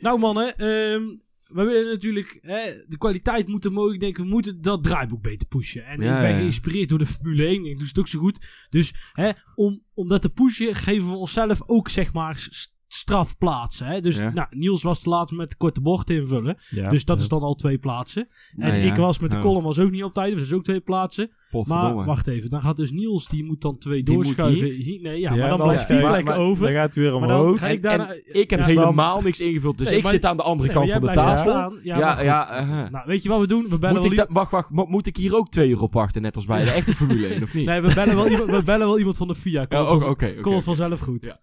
Nou mannen, ehm, we willen natuurlijk hè, de kwaliteit moeten mogen. Ik denk, we moeten dat draaiboek beter pushen. En Ja, ik ben ja. geïnspireerd door de Formule 1. Ik doe het ook zo goed. Dus hè, om, om dat te pushen, geven we onszelf ook zeg maar s- strafplaatsen. Hè? Dus Ja. nou, Niels was de laatste met de korte bocht invullen. Ja, dus dat ja. is dan al twee plaatsen. En Nou ja. ik was met de Oh, column was ook niet op tijd. Dus ook twee plaatsen. potverdomme. Maar wacht even, dan gaat dus Niels, die moet dan twee Die moet doorschuiven. Hier- Nee, ja, Ja, maar dan dan blijft die plek maar- over. Dan gaat hij weer omhoog. ga ik En- daarna... en ik heb ja, helemaal niks ingevuld, dus Nee, ik maar- zit aan de andere Nee, kant van de tafel. Ja, Ja, ja, uh-huh. Nou, weet je wat we doen? We bellen Moet wel ik wacht, wacht, mo- moet ik hier ook 2 euro pachten, net als bij de echte Formule 1, of niet? Nee, we bellen wel iemand, we bellen wel iemand van de FIA. Komt oké. vanzelf goed. Ja.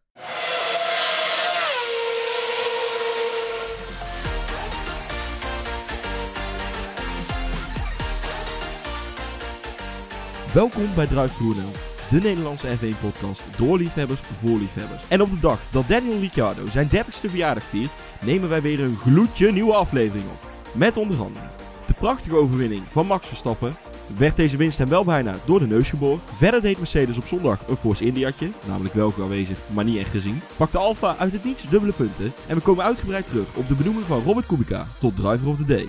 Welkom bij Druiftoernel, de Nederlandse F1-podcast door liefhebbers voor liefhebbers. En op de dag dat Daniel Ricciardo zijn 30ste verjaardag viert, nemen wij weer een gloedje nieuwe aflevering op. Met onder andere de prachtige overwinning van Max Verstappen. Werd deze winst hem wel bijna door de neus geboord. Verder deed Mercedes op zondag een Force Indiatje, namelijk wel aanwezig, maar niet echt gezien. Pakte Alfa uit het niets dubbele punten. En we komen uitgebreid terug op de benoeming van Robert Kubica tot Driver of the Day.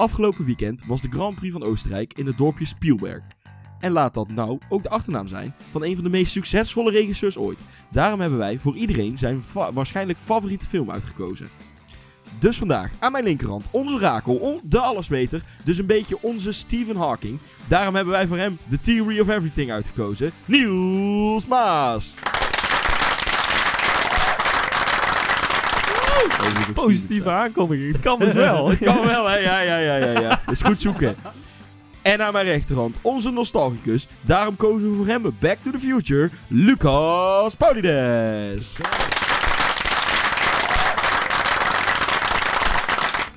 Afgelopen weekend was de Grand Prix van Oostenrijk in het dorpje Spielberg. En laat dat nou ook de achternaam zijn van een van de meest succesvolle regisseurs ooit. Daarom hebben wij voor iedereen zijn waarschijnlijk favoriete film uitgekozen. Dus vandaag aan mijn linkerhand onze Rakel, on- de allesweter, dus een beetje onze Stephen Hawking. Daarom hebben wij voor hem The Theory of Everything uitgekozen, Niels Maas. Positieve aankondiging. Het kan dus wel. Het kan wel, hè? Ja, ja, ja, ja, ja. Dus goed zoeken. En aan mijn rechterhand, onze nostalgicus. Daarom kozen we voor hem Back to the Future, Lucas Paulides.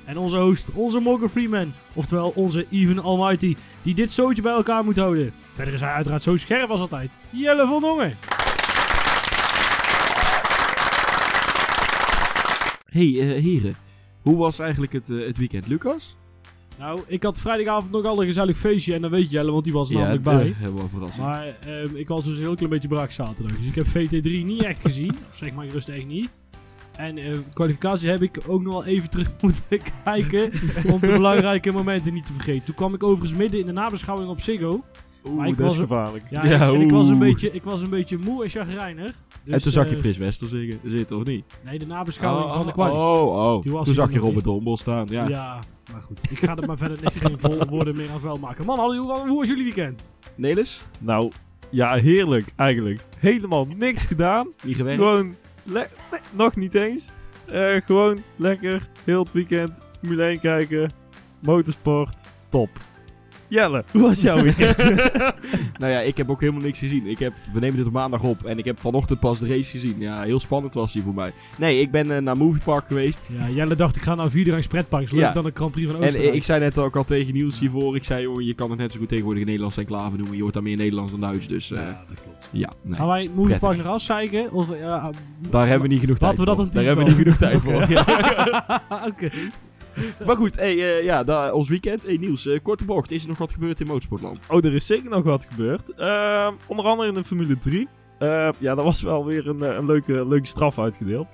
En onze host, onze Morgan Freeman. Oftewel onze Even Almighty. Die dit zootje bij elkaar moet houden. Verder is hij uiteraard zo scherp als altijd. Jelle van Dongen. Hey, eh, heren. Hoe was eigenlijk het, eh, het weekend, Lucas? Nou, ik had vrijdagavond nog al een gezellig feestje. En dan weet je Jelle, want die was er namelijk eh, bij. helemaal verrassend. Maar ehm, ik was dus een heel klein beetje brak zaterdag. Dus ik heb VT3 niet echt gezien. Of zeg maar gerust echt niet. En eh, kwalificatie heb ik ook nog wel even terug moeten kijken. om de belangrijke momenten niet te vergeten. Toen kwam ik overigens midden in de nabeschouwing op Ziggo. Oeh, Maar ik dat is was- gevaarlijk. Ja, Ja, en ik was, een beetje, ik was een beetje moe en chagrijnig. Dus, en toen zag je eh, Fris Wester zingen, zitten, of niet? Nee, de nabeschouwing oh, van de oh, kwali. Oh, oh. Was Toen hij zag je Robert niet. Dombel staan, ja. Ja. maar goed. Ik ga er maar verder niks geen vol woorden meer aan vuil maken. Man, hallo, hoe, hoe was jullie weekend? Nelis? Nou, ja, heerlijk eigenlijk. Helemaal niks gedaan. Niet gewerkt? Gewoon, nee, nog niet eens. Eh, gewoon lekker, heel het weekend, Formule 1 kijken, motorsport, top. Jelle, hoe was jouw weekend? Nou ja, ik heb ook helemaal niks gezien. Ik heb, we nemen dit op maandag op en ik heb vanochtend pas de race gezien. Ja, heel spannend was die voor mij. Nee, ik ben eh, naar Movie Park geweest. Ja, Jelle dacht ik ga naar Vierderangs pretpark. Ja. dan de Grand Prix van En Oostenrijk. eh, ik zei net ook al tegen Niels hiervoor. Ik zei, joh, je kan het net zo goed tegenwoordig een Nederlandse enclave noemen. Je hoort daar meer Nederlands dan Duits. Dus eh, ja, dat klopt. nee. Gaan wij het Movie. Park nog afzeiken? Of, ja, Daar hebben we niet genoeg tijd we dat voor. een Daar hebben we niet genoeg tijd voor. Oké. maar goed, hey, eh, ja, ons weekend. Hey Niels, eh, korte bocht. Is er nog wat gebeurd in motorsportland? oh, er is zeker nog wat gebeurd. Ehm, onder andere in de Formule 3. Eh, ja, daar was wel weer een, eh, een leuke, leuke straf uitgedeeld.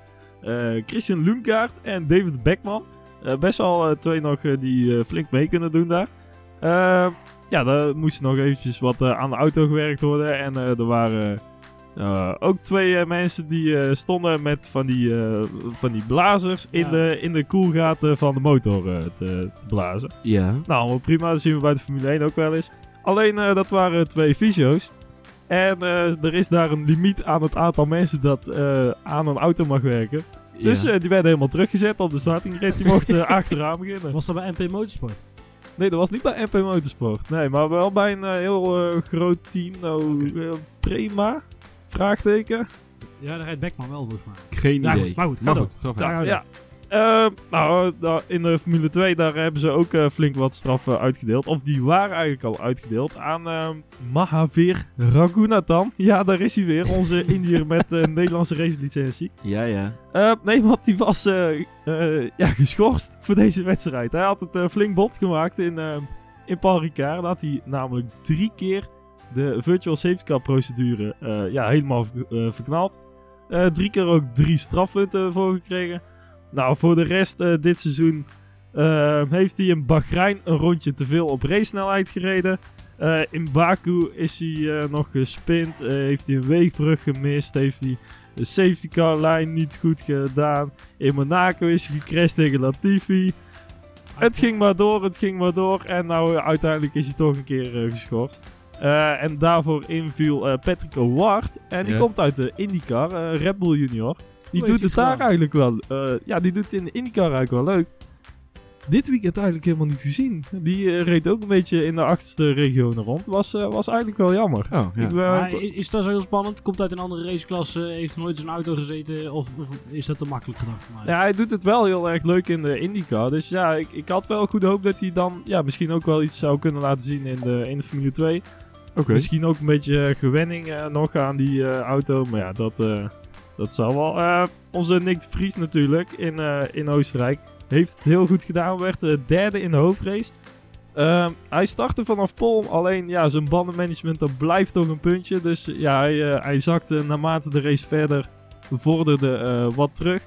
Christian Lundgaard en David Beckman. Best wel twee nog die flink mee kunnen doen daar. Eh, ja, daar moest nog eventjes wat aan de auto gewerkt worden. En er waren eh, ook twee eh, mensen die eh, stonden met van die, van die blazers in, Ja. de, in de koelgaten van de motor te, te blazen. Ja. Nou, prima. Dat zien we bij de Formule 1 ook wel eens. Alleen, dat waren twee fysio's. En er is daar een limiet aan het aantal mensen dat aan een auto mag werken. Dus ja. eh, die werden helemaal teruggezet op de startingrit. Die mochten achteraan beginnen. Was dat bij MP Motorsport? Nee, dat was niet bij MP Motorsport. Nee, maar wel bij een heel groot team. Nou, Prema? Vraagteken? Ja, daar rijdt Beckman wel volgens mij. Geen Ja, idee. goed, maar goed, maar goed. Daar Ja. Eh, nou, nou, in de Formule 2 daar hebben ze ook eh, flink wat straffen uitgedeeld. Of die waren eigenlijk al uitgedeeld aan eh, Mahavir Raghunathan. Ja, daar is hij weer. Onze Indiër met een Nederlandse racelicentie. Ja, ja. Eh, nee, want die was eh, eh, ja, geschorst voor deze wedstrijd. Hij had het eh, flink bot gemaakt in, eh, in Paul Ricard had hij namelijk drie keer de virtual safety car procedure eh, ja, helemaal eh, verknald. Eh, drie keer ook drie strafpunten voor gekregen. Nou, voor de rest dit seizoen heeft hij in Bahrein een rondje te veel op race-snelheid gereden. In Baku is hij nog gespind. heeft hij een weegbrug gemist. Heeft hij de safety car lijn niet goed gedaan. In Monaco is hij gecrashed tegen Latifi. Het ging maar door, het ging maar door. En nou, uiteindelijk is hij toch een keer geschorst. Eh, en daarvoor inviel eh, Patrick O'Ward. En die Ja. komt uit de IndyCar, eh Red Bull Junior. Die Hoe doet het daar eigenlijk wel. eh, ja, die doet het in de IndyCar eigenlijk wel leuk. Dit weekend eigenlijk helemaal niet gezien. Die reed ook een beetje in de achterste regionen rond. Was, eh, was eigenlijk wel jammer. Oh, ja. Ik Maar is dat zo heel spannend? Komt uit een andere raceklasse, heeft nooit in zijn auto gezeten? Of, of is dat te makkelijk gedacht voor mij? Ja, hij doet het wel heel erg leuk in de IndyCar. Dus ja, ik, ik had wel goede hoop dat hij dan ja, misschien ook wel iets zou kunnen laten zien in de, in de Formule 2. Oké. Misschien ook een beetje eh, gewenning eh, nog aan die eh, auto. Maar ja, dat, eh, dat zal wel. Eh, onze Nick de Vries natuurlijk in, eh, in Oostenrijk. Heeft het heel goed gedaan. Werd de derde in de hoofdrace. Ehm, hij startte vanaf pol. Alleen ja, zijn bandenmanagement dat blijft toch een puntje. Dus ja, hij, eh, hij zakte naarmate de race verder vorderde eh, wat terug.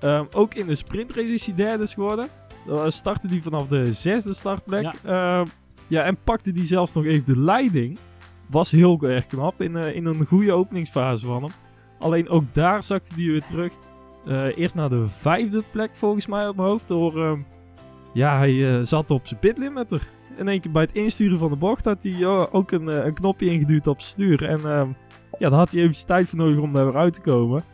Ehm, ook in de sprintrace is hij derde geworden. Dan startte hij vanaf de zesde startplek. Ja. Ja, en pakte hij zelfs nog even de leiding. Was heel erg knap in, eh, in een goede openingsfase van hem. Alleen ook daar zakte hij weer terug. Eh, eerst naar de vijfde plek volgens mij op mijn hoofd. Door, ehm, ja, hij eh, zat op zijn pitlimiter. In één keer bij het insturen van de bocht had hij eh, ook een, een knopje ingeduwd op zijn stuur. En ehm, ja, daar had hij eventjes tijd voor nodig om daar weer uit te komen.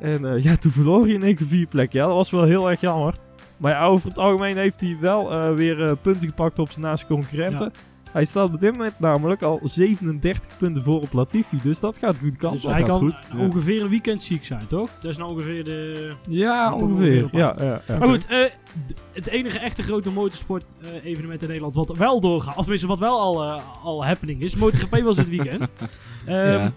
En ja, toen verloor hij in één keer vier plekken. Ja, dat was wel heel erg jammer. Maar ja, over het algemeen heeft hij wel eh, weer eh, punten gepakt op zijn naaste concurrenten. Hij staat op dit moment namelijk al 37 punten voor op Latifi. Dus dat gaat goed dus op. hij gaat kan goed, ongeveer een weekend ziek zijn, toch? Dat is nou ongeveer de... Ja, ongeveer. ongeveer Ja, ja, ja. Maar goed, eh, het enige echte grote motorsport eh, evenement in Nederland wat wel doorgaat, of tenminste wat wel al, eh, al happening is, MotoGP was dit weekend. Ehm, Ja.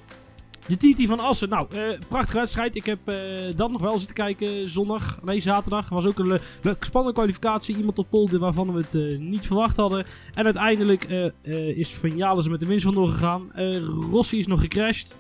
De TT van Assen, nou, eh prachtige wedstrijd. Ik heb eh, dat nog wel zitten kijken zondag, nee zaterdag. Was ook een le- leuke spannende kwalificatie. Iemand op pole waarvan we het eh, niet verwacht hadden. En uiteindelijk eh, eh, is Van met de winst vandoor gegaan. Eh, Rossi is nog gecrashed.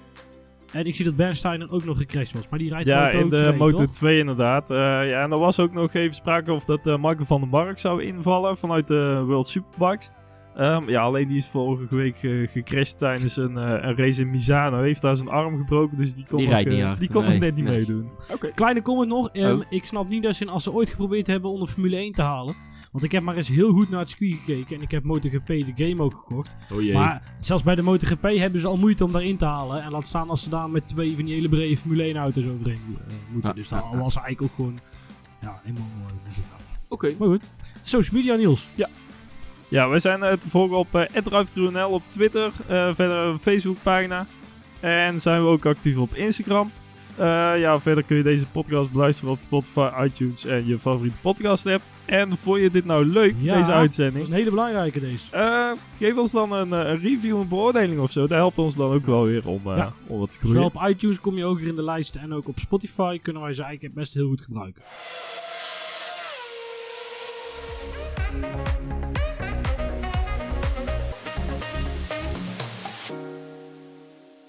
En ik zie dat Bernsteiner ook nog gecrashed was. Maar die rijdt Ja, in de 2, Moto toch? 2 inderdaad. Eh, ja, en er was ook nog even sprake of dat eh Michael van der Mark zou invallen vanuit de World Superbikes. Ehm, ja, alleen die is vorige week eh, gecrashed tijdens een, eh, een race in Misano. Heeft daar zijn arm gebroken, dus die kon, Die nog, eh, die kon Nee, nog net niet nee. meedoen. Kleine comment nog. Oh. Ik snap niet dat ze in Assen ooit geprobeerd hebben om de Formule 1 te halen. Want ik heb maar eens heel goed naar het circuit gekeken. En ik heb MotoGP de game ook gekocht. Oh jee. Maar zelfs bij de MotoGP hebben ze al moeite om daarin te halen. En laat staan als ze daar met twee van die hele brede Formule 1 auto's overheen moeten. Dus ja. was eigenlijk ook gewoon ja, helemaal mooi. Oké. Maar goed. Social media Niels. Ja, wij zijn eh, te volgen op uh, op Twitter, eh, verder een Facebookpagina. En zijn we ook actief op Instagram. Ja, verder kun je deze podcast beluisteren op Spotify, iTunes en je favoriete podcast app. En vond je dit nou leuk, Ja, deze Dat uitzending? is een hele belangrijke deze. Geef ons dan een, een review, een beoordeling of zo. Dat helpt ons dan ook wel weer om, Ja. om wat te Zowel groeien. op iTunes kom je ook weer in de lijst. En ook op Spotify kunnen wij ze eigenlijk best heel goed gebruiken.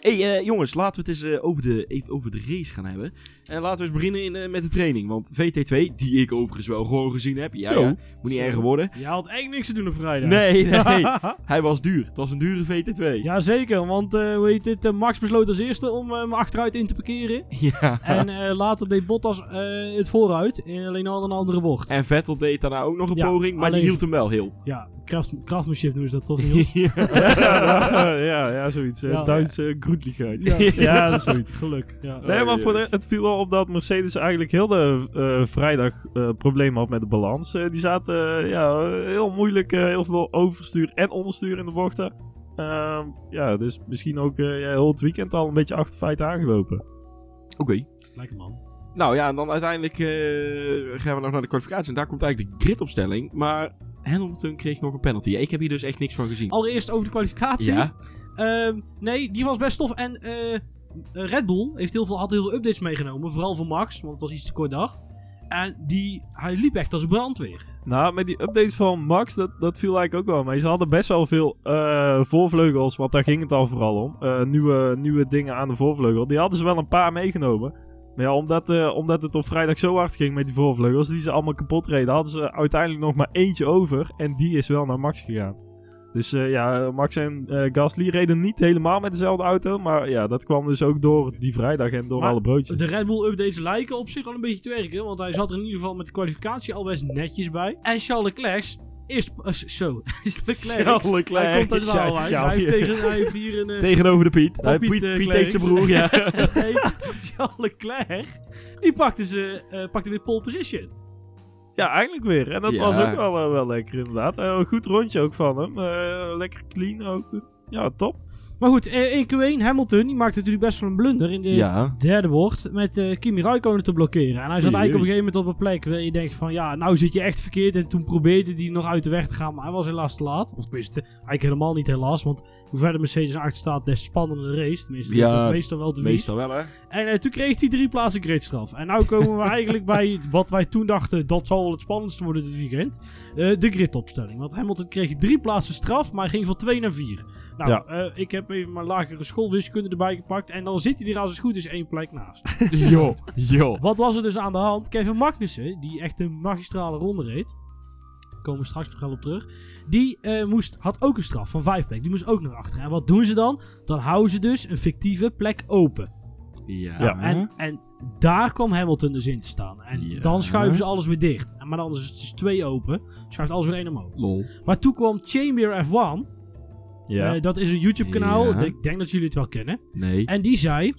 Hey, eh, jongens, laten we het eens eh, over, de, even over de race gaan hebben. En laten we eens beginnen in, eh, met de training. Want VT2, die ik overigens wel gewoon gezien heb. Ja, Zo. ja, moet niet erger worden. Je had eigenlijk niks te doen op vrijdag. Nee, nee. Hij was duur. Het was een dure VT2. Jazeker, want eh, hoe heet het? eh, Max besloot als eerste om eh, me achteruit in te parkeren. Ja. En eh, later deed Bottas eh, het vooruit, in alleen al een andere bocht. En Vettel deed daarna ook nog een Ja, poging, maar die hield hem wel heel. Ja, kracht, krachtmanship noemen ze dat toch niet? ja, ja, ja, zoiets. eh, Ja. Duitse Ja. Ja, dat is zoiets. Geluk. Ja. Nee, maar voor de, het viel wel op dat Mercedes eigenlijk heel de eh, vrijdag eh problemen had met de balans. Eh, die zaten eh, ja, heel moeilijk, eh, heel veel overstuur en onderstuur in de bochten. Ehm, ja, dus misschien ook eh, ja, heel het weekend al een beetje achter feiten aangelopen. Oké. Lekker man. Nou ja, en dan uiteindelijk eh, gaan we nog naar de kwalificatie. En daar komt eigenlijk de gridopstelling. Maar Hamilton kreeg nog een penalty. Ik heb hier dus echt niks van gezien. Allereerst over de kwalificatie. Ja, Ehm, nee, die was best tof. En eh, Red Bull heeft heel veel, had heel veel updates meegenomen. Vooral voor Max, want het was iets te kort dag. En die, hij liep echt als brandweer. Nou, met die updates van Max, dat, dat viel eigenlijk ook wel mee. Ze hadden best wel veel eh, voorvleugels, want daar ging het al vooral om. Eh, nieuwe, nieuwe dingen aan de voorvleugel. Die hadden ze wel een paar meegenomen. Maar ja, omdat, eh, omdat het op vrijdag zo hard ging met die voorvleugels, die ze allemaal kapot reden, hadden ze uiteindelijk nog maar eentje over. En die is wel naar Max gegaan. Dus eh, ja, Max en eh, Gasly reden niet helemaal met dezelfde auto. Maar ja, dat kwam dus ook door die vrijdag en door Maar alle broodjes. De Red Bull updates lijken op zich al een beetje te werken. Want hij zat er in ieder geval met de kwalificatie al best netjes bij. En Charles Leclerc is... eh, zo. Leclerc. Leclerc. Hij komt uit Ja, Waalwijk. ja, Hij, heeft tegen, hij heeft hier een... eh, Tegenover de Piet. Eh, Piet, Piet, Piet heeft zijn broer, ja. nee, Charles Leclerc. Die pakte, ze, eh, pakte weer pole position. Ja, eigenlijk weer. En dat Ja. was ook wel, wel lekker inderdaad. Een goed rondje ook van hem. Eh, lekker clean ook. Ja, top. Maar goed, eh, in Q1, Hamilton, die maakte natuurlijk best wel een blunder in de Ja. derde bocht met eh, Kimi Raikkonen te blokkeren. En hij zat eigenlijk op een gegeven moment op een plek waar je denkt van ja, nou zit je echt verkeerd. En toen probeerde hij nog uit de weg te gaan, maar hij was helaas te laat. Of tenminste, eigenlijk helemaal niet helaas, want hoe verder Mercedes achter staat, des spannender de race. Tenminste, Ja, dat is meestal wel te. Meestal wel, hè? En eh, toen kreeg hij drie plaatsen gridstraf. En nu komen we eigenlijk bij wat wij toen dachten, dat zal wel het spannendste worden dit weekend. Eh, de gridopstelling. Want Hamilton kreeg drie plaatsen straf, maar hij ging van twee naar vier. Nou, Ja. ik heb even mijn lagere schoolwiskunde erbij gepakt. En dan zit hij er als het goed is één plek naast. Jo, jo. Wat was er dus aan de hand? Kevin Magnussen, die echt een magistrale ronde reed. Daar komen we straks nog wel op terug. Die eh, moest, had ook een straf van vijf plekken. Die moest ook naar achteren. En wat doen ze dan? Dan houden ze dus een fictieve plek open. Ja. Ja. En, en daar kwam Hamilton dus in te staan. En Ja. dan schuiven ze alles weer dicht. En Maar dan is het dus twee open. Schuift alles weer één omhoog. Lol. Maar toen kwam Chamber F1. Ja. Eh, dat is een YouTube kanaal. Ja. Ik denk dat jullie het wel kennen. Nee. En die zei...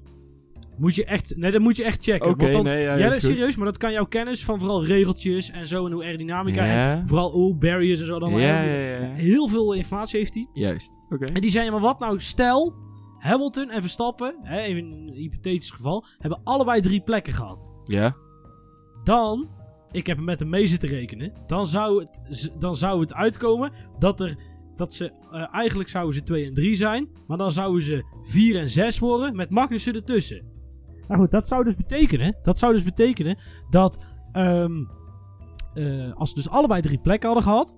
Moet je echt... Nee, dat moet je echt checken. Want dan, nee, ja, dat serieus. Maar dat kan jouw kennis van vooral regeltjes en zo. En hoe aerodynamica. Ja. En vooral hoe barriers en zo. Dan Ja. Heel veel informatie heeft hij. Juist. Oké. En die zei, maar wat nou, stel, Hamilton en Verstappen, hè, even een hypothetisch geval, hebben allebei drie plekken gehad. Ja. Dan, ik heb met hem mee zitten rekenen, dan zou het, dan zou het uitkomen dat er, dat ze, eh, eigenlijk zouden ze 2 en 3 zijn, maar dan zouden ze 4 en 6 worden, met Magnussen ertussen. Nou goed, dat zou dus betekenen, dat zou dus betekenen dat, ehm, eh, als ze dus allebei drie plekken hadden gehad,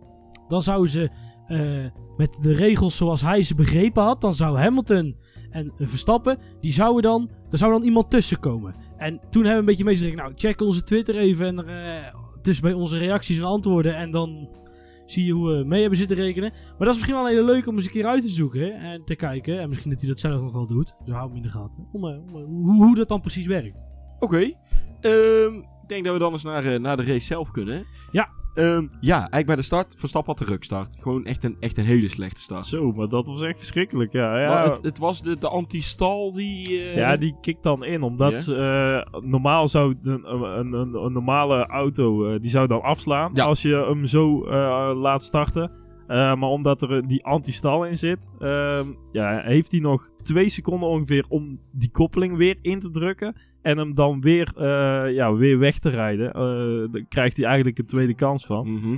dan zouden ze eh, met de regels zoals hij ze begrepen had, dan zou Hamilton en Verstappen, die zouden dan, er zou dan iemand tussen komen. En toen hebben we een beetje gezegd, nou check onze Twitter even en tussen bij onze reacties en antwoorden en dan zie je hoe we mee hebben zitten rekenen. Maar dat is misschien wel een hele leuke om eens een keer uit te zoeken en te kijken. En misschien dat hij dat zelf nog wel doet, dus hou hem in de gaten. Om, eh, om, eh, hoe, hoe dat dan precies werkt. Oké. Ehm, ik denk dat we dan eens naar, eh, naar de race zelf kunnen. Ja. Ehm, ja, eigenlijk bij de start. Verstappen had de rukstart. Gewoon echt een, echt een hele slechte start. Zo, maar dat was echt verschrikkelijk. Ja, ja. Maar het, het was de, de anti-stal die... eh, Ja, die kikt dan in, omdat eh, normaal zou een, een, een, een normale auto, eh, die zou dan afslaan Ja. als je hem zo laat starten. Eh, maar omdat er die anti-stal in zit, ehm, ja, heeft hij nog twee seconden ongeveer om die koppeling weer in te drukken. En hem dan weer, eh, ja, weer weg te rijden. Eh, dan krijgt hij eigenlijk een tweede kans van. Mhm.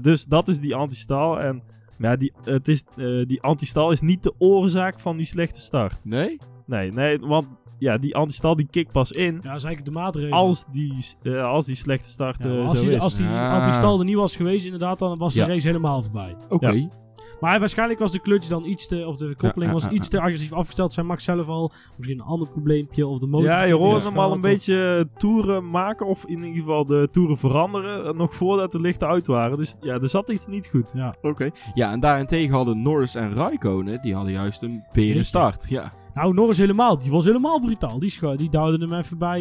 Dus dat is die anti-stal. En ja, die, het is, die anti-stal is niet de oorzaak van die slechte start. Nee? Nee, nee, want ja, die antistal die kikt pas in Ja, dat is eigenlijk de maatregel. als die, eh, als die slechte start Ja, eh, als, zo die, is. als die Ah. anti-stal er niet was geweest, inderdaad, dan was Ja. de race helemaal voorbij. Oké. Maar waarschijnlijk was de clutch dan iets te, of de koppeling ja, was ja, iets te agressief afgesteld. Zijn Max zelf al misschien een ander probleempje of de motor. ja, je hoort hem al een beetje toeren maken, of in ieder geval de toeren veranderen, eh, nog voordat de lichten uit waren. Dus ja, er zat iets niet goed. Ja. Oké. Ja, en daarentegen hadden Norris en Raikkonen, die hadden juist een berenstart. Ja. Nou, Norris helemaal. Die was helemaal brutaal. Die, scho- die duwde hem even bij,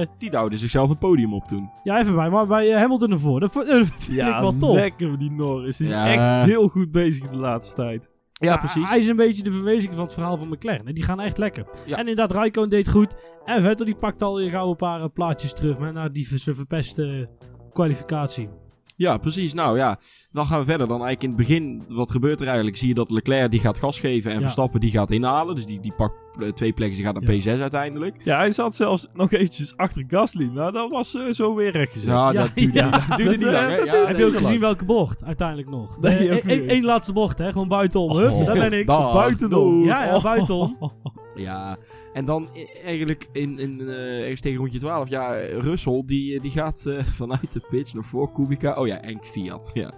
eh, Die duwden zichzelf een podium op toen. ja, even bij, maar bij eh, Hamilton ervoor. Dat, vo- dat vind ik wel tof. lekker die Norris. Die is Ja. echt heel goed bezig de laatste tijd. Ja, precies. Hij is een beetje de verwezenlijking van het verhaal van McLaren. Die gaan echt lekker. Ja. En inderdaad, Raikkonen deed goed. En Vettel die pakt al je gauw een paar eh, plaatjes terug. Maar na die ver- verpeste kwalificatie. Ja, precies. Nou ja, dan gaan we verder. Dan eigenlijk in het begin, wat gebeurt er eigenlijk? Zie je dat Leclerc die gaat gas geven en Ja. Verstappen die gaat inhalen. Dus die, die pakt eh, twee plekken, die gaat naar Ja. P6 uiteindelijk. Ja, hij zat zelfs nog eventjes achter Gasly. Nou, dat was eh, zo weer rechtgezet. Ja, Ja, dat duurde, ja. dat duurde Dat, niet eh, lang. Heb je ook gezien welke bocht uiteindelijk nog? Nee, eens. laatste bocht, hè? Gewoon buitenom. Oh, daar ben ik. Buitenom. Ja, ja, Oh. buitenom. Ja, en dan eigenlijk in, in, eh, ergens tegen rondje 12. Ja, Russell die, die gaat eh, vanuit de pitch nog voor Kubica. Oh ja, en Fiat. Ja,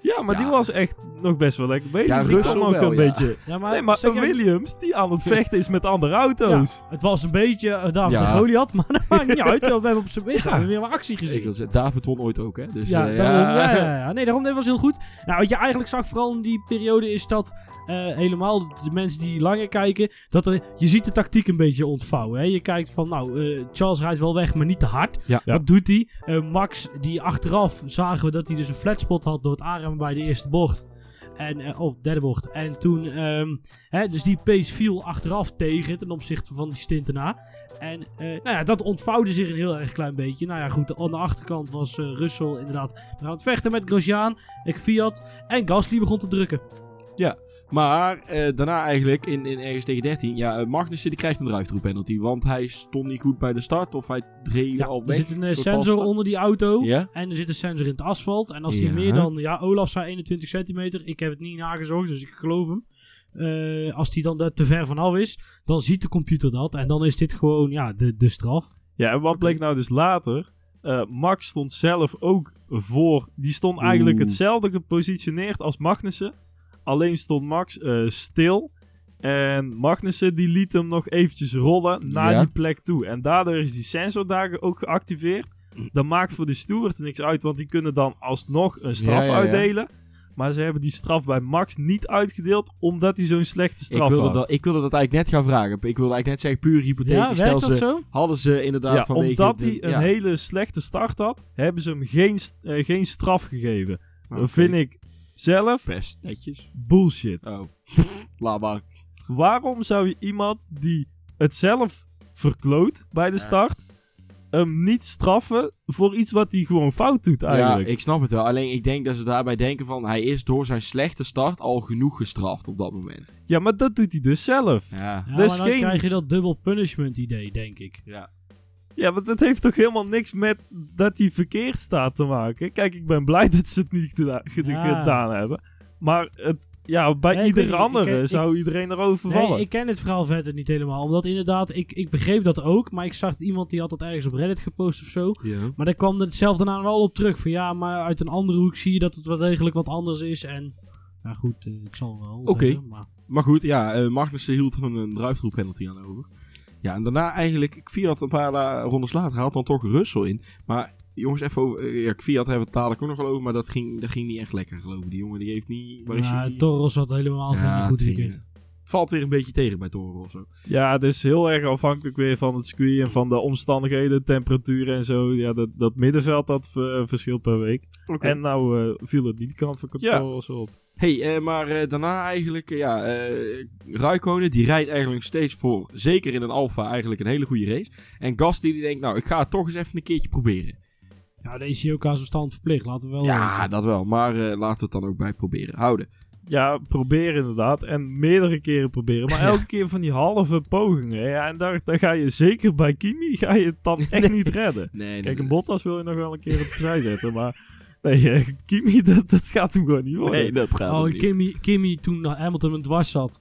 Ja, maar Ja. die was echt nog best wel lekker bezig. Ja, die Russell kon ook wel, een ja. beetje... Ja, maar, Nee, maar zeg Williams die aan het vechten is met andere auto's. Het was een beetje uh, David Ja. en Goliath, maar dat maakt niet uit. We hebben op zijn minst weer wat actie gezien. David won ooit ook, hè? Dus, Ja, eh, daarom, ja. Ja, ja, Nee, daarom dit was heel goed. Nou, wat je eigenlijk zag vooral in die periode is dat eh, helemaal de mensen die langer kijken, dat er, je ziet de tactiek een beetje ontvouwen. Hè? Je kijkt van, nou, eh, Charles rijdt wel weg, maar niet te hard. Ja. Ja. Wat doet hij? Eh, Max, die achteraf zagen we dat hij dus een flatspot had door het aanremmen bij de eerste bocht. En, of derde bocht. En toen, ehm, hè, dus die pace viel achteraf tegen ten opzichte van die stint erna. En eh, nou ja, dat ontvouwde zich een heel erg klein beetje. Nou ja, goed, aan de achterkant was eh Russell inderdaad aan het vechten met Grosjean, Fiat. En Gasly begon te drukken. Maar eh, daarna eigenlijk, in, in ergens tegen 13, ja, eh, Magnussen die krijgt een drive-through penalty. Want hij stond niet goed bij de start of hij Ja, al er weg. zit een eh, sensor onder die auto. Ja? En er zit een sensor in het asfalt. En als die Ja. meer dan, ja, Olaf zei 21 centimeter. Ik heb het niet nagezocht, dus ik geloof hem. Eh, als die dan er te ver vanaf is, dan ziet de computer dat. En dan is dit gewoon, ja, de, de straf. Ja, en wat bleek nou dus later? Eh, Max stond zelf ook voor. Die stond eigenlijk Oeh. hetzelfde gepositioneerd als Magnussen. Alleen stond Max eh, stil. En Magnussen die liet hem nog eventjes rollen naar Ja. die plek toe. En daardoor is die sensor daar ook geactiveerd. Dat maakt voor de stewards niks uit, want die kunnen dan alsnog een straf Ja, ja, ja. uitdelen. Maar ze hebben die straf bij Max niet uitgedeeld, omdat hij zo'n slechte Ik straf wilde, had. dat, ik wilde dat eigenlijk net gaan vragen. Ik wilde eigenlijk net zeggen, puur Ja, hypothetisch. Dat ze, zo? hadden ze inderdaad Ja, vanwege... omdat de- hij een ja. hele slechte start had, hebben ze hem geen, eh, geen straf gegeven. Oké. Dat vind ik zelf Best netjes. bullshit. Oh, laat maar. Waarom zou je iemand die het zelf verkloot bij de start, hem niet straffen voor iets wat hij gewoon fout doet eigenlijk? Ja, ik snap het wel. Alleen ik denk dat ze daarbij denken van... Hij is door zijn slechte start al genoeg gestraft op dat moment. Ja, maar dat doet hij dus zelf. Ja. Ja, Dus maar dan geen- krijg je dat dubbel punishment idee, denk ik. Ja. Ja, maar dat heeft toch helemaal niks met dat hij verkeerd staat te maken. Kijk, ik ben blij dat ze het niet geda- ge- Ja. gedaan hebben. Maar het, ja, bij Nee, ieder weet niet, ik andere ik- zou iedereen erover vallen. Nee, ik ken het verhaal verder niet helemaal. Omdat inderdaad, ik, ik begreep dat ook. Maar ik zag iemand die had dat ergens op Reddit gepost of zo. ja. Maar daar kwam het zelf daarna wel op terug. Van ja, maar uit een andere hoek zie je dat het wel degelijk wat anders is. En nou goed, eh, ik zal wel. Oké. zeggen, maar Maar goed, ja, eh Magnussen hield er een, een penalty aan over. Ja, en daarna eigenlijk, Fiat een paar la- rondes later haalt dan toch Russell in. Maar jongens, even over, eh, ja, Fiat hebben we het dadelijk ook nog wel over, maar dat ging, dat ging niet echt lekker geloof ik. Die jongen die heeft niet, waar is ja, hij? Toros had helemaal Ja, geen goed weekend. Het valt weer een beetje tegen bij Toro Rosso. Ja, het is heel erg afhankelijk weer van het circuit en van de omstandigheden, temperaturen en zo. Ja, dat, dat middenveld dat eh, verschilt per week. En nou eh, viel het niet kant van Ja. zo op. hey, eh, maar eh, daarna eigenlijk, ja, eh Raikkonen die rijdt eigenlijk nog steeds voor, zeker in een Alfa, eigenlijk een hele goede race. En Gasly die denkt, nou, ik ga het toch eens even een keertje proberen. Ja, hij ook aan zijn stand verplicht. Laten we wel Ja, dat wel, maar eh, laten we het dan ook bij proberen houden. Ja, probeer inderdaad. En meerdere keren proberen. Maar elke keer van die halve pogingen. Ja, en daar, daar ga je zeker bij Kimi ga je het dan echt niet redden. Nee, nee, Kijk, nee. een Bottas wil je nog wel een keer opzij zetten. Maar nee, eh, Kimi, dat, dat gaat hem gewoon niet worden. Nee, dat gaat Oh. Kimmy, Kimmy toen Hamilton hem dwars zat.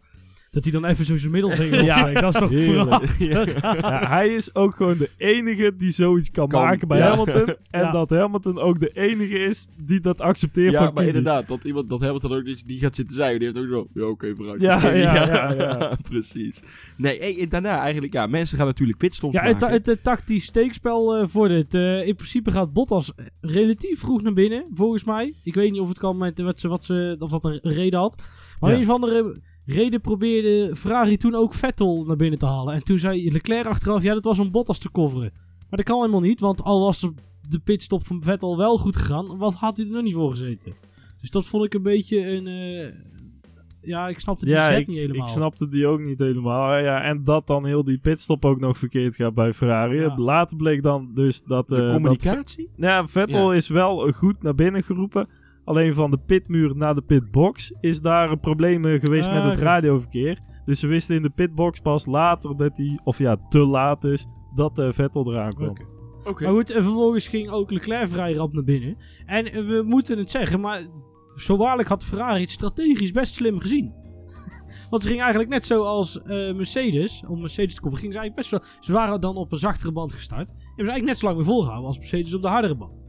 Dat hij dan even zo zijn middelvinger Ja. Dat is toch prachtig. Ja, hij is ook gewoon de enige die zoiets kan, Kan, maken bij ja. Hamilton. En Ja. dat Hamilton ook de enige is die dat accepteert Ja, van maar Kimi. inderdaad, dat iemand dat Hamilton ook niet, die gaat zitten zeggen, die heeft ook zo, ja oké, vooruit. Ja, ja, ja, ja. precies. Nee, hey, en daarna eigenlijk, ja, mensen gaan natuurlijk pitstops Ja, het, maken. het, het tactisch steekspel eh vordert. Eh, in principe gaat Bottas relatief vroeg naar binnen, volgens mij. Ik weet niet of het kan met wat ze, wat ze, of dat een reden had. Maar Ja. een of andere reden probeerde Ferrari toen ook Vettel naar binnen te halen. En toen zei Leclerc achteraf, ja, dat was om Bottas te coveren. Maar dat kan helemaal niet, want al was de- pitstop van Vettel wel goed gegaan, wat had hij er nog niet voor gezeten? Dus dat vond ik een beetje een... eh, ja, ik snapte die Ja, set ik, niet helemaal. ik snapte die ook niet helemaal. Ja, en dat dan heel die pitstop ook nog verkeerd gaat bij Ferrari. Ja. Later bleek dan dus dat... de eh, dat communicatie? Ja, Vettel Ja. is wel goed naar binnen geroepen. Alleen van de pitmuur naar de pitbox is daar een probleem eh, geweest Ah, met het oké. radioverkeer. Dus ze wisten in de pitbox pas later dat hij, of ja, te laat is, dat eh, Vettel eraan kwam. Oké. Oké. Maar goed, en vervolgens ging ook Leclerc vrij rap naar binnen. En eh, we moeten het zeggen, maar zo waarlijk had Ferrari het strategisch best slim gezien. Want ze gingen eigenlijk net zoals eh, Mercedes, om Mercedes te komen, gingen ze eigenlijk best wel... Ze waren dan op een zachtere band gestart. Hebben ze eigenlijk net zo lang weer volgehouden als Mercedes op de hardere band.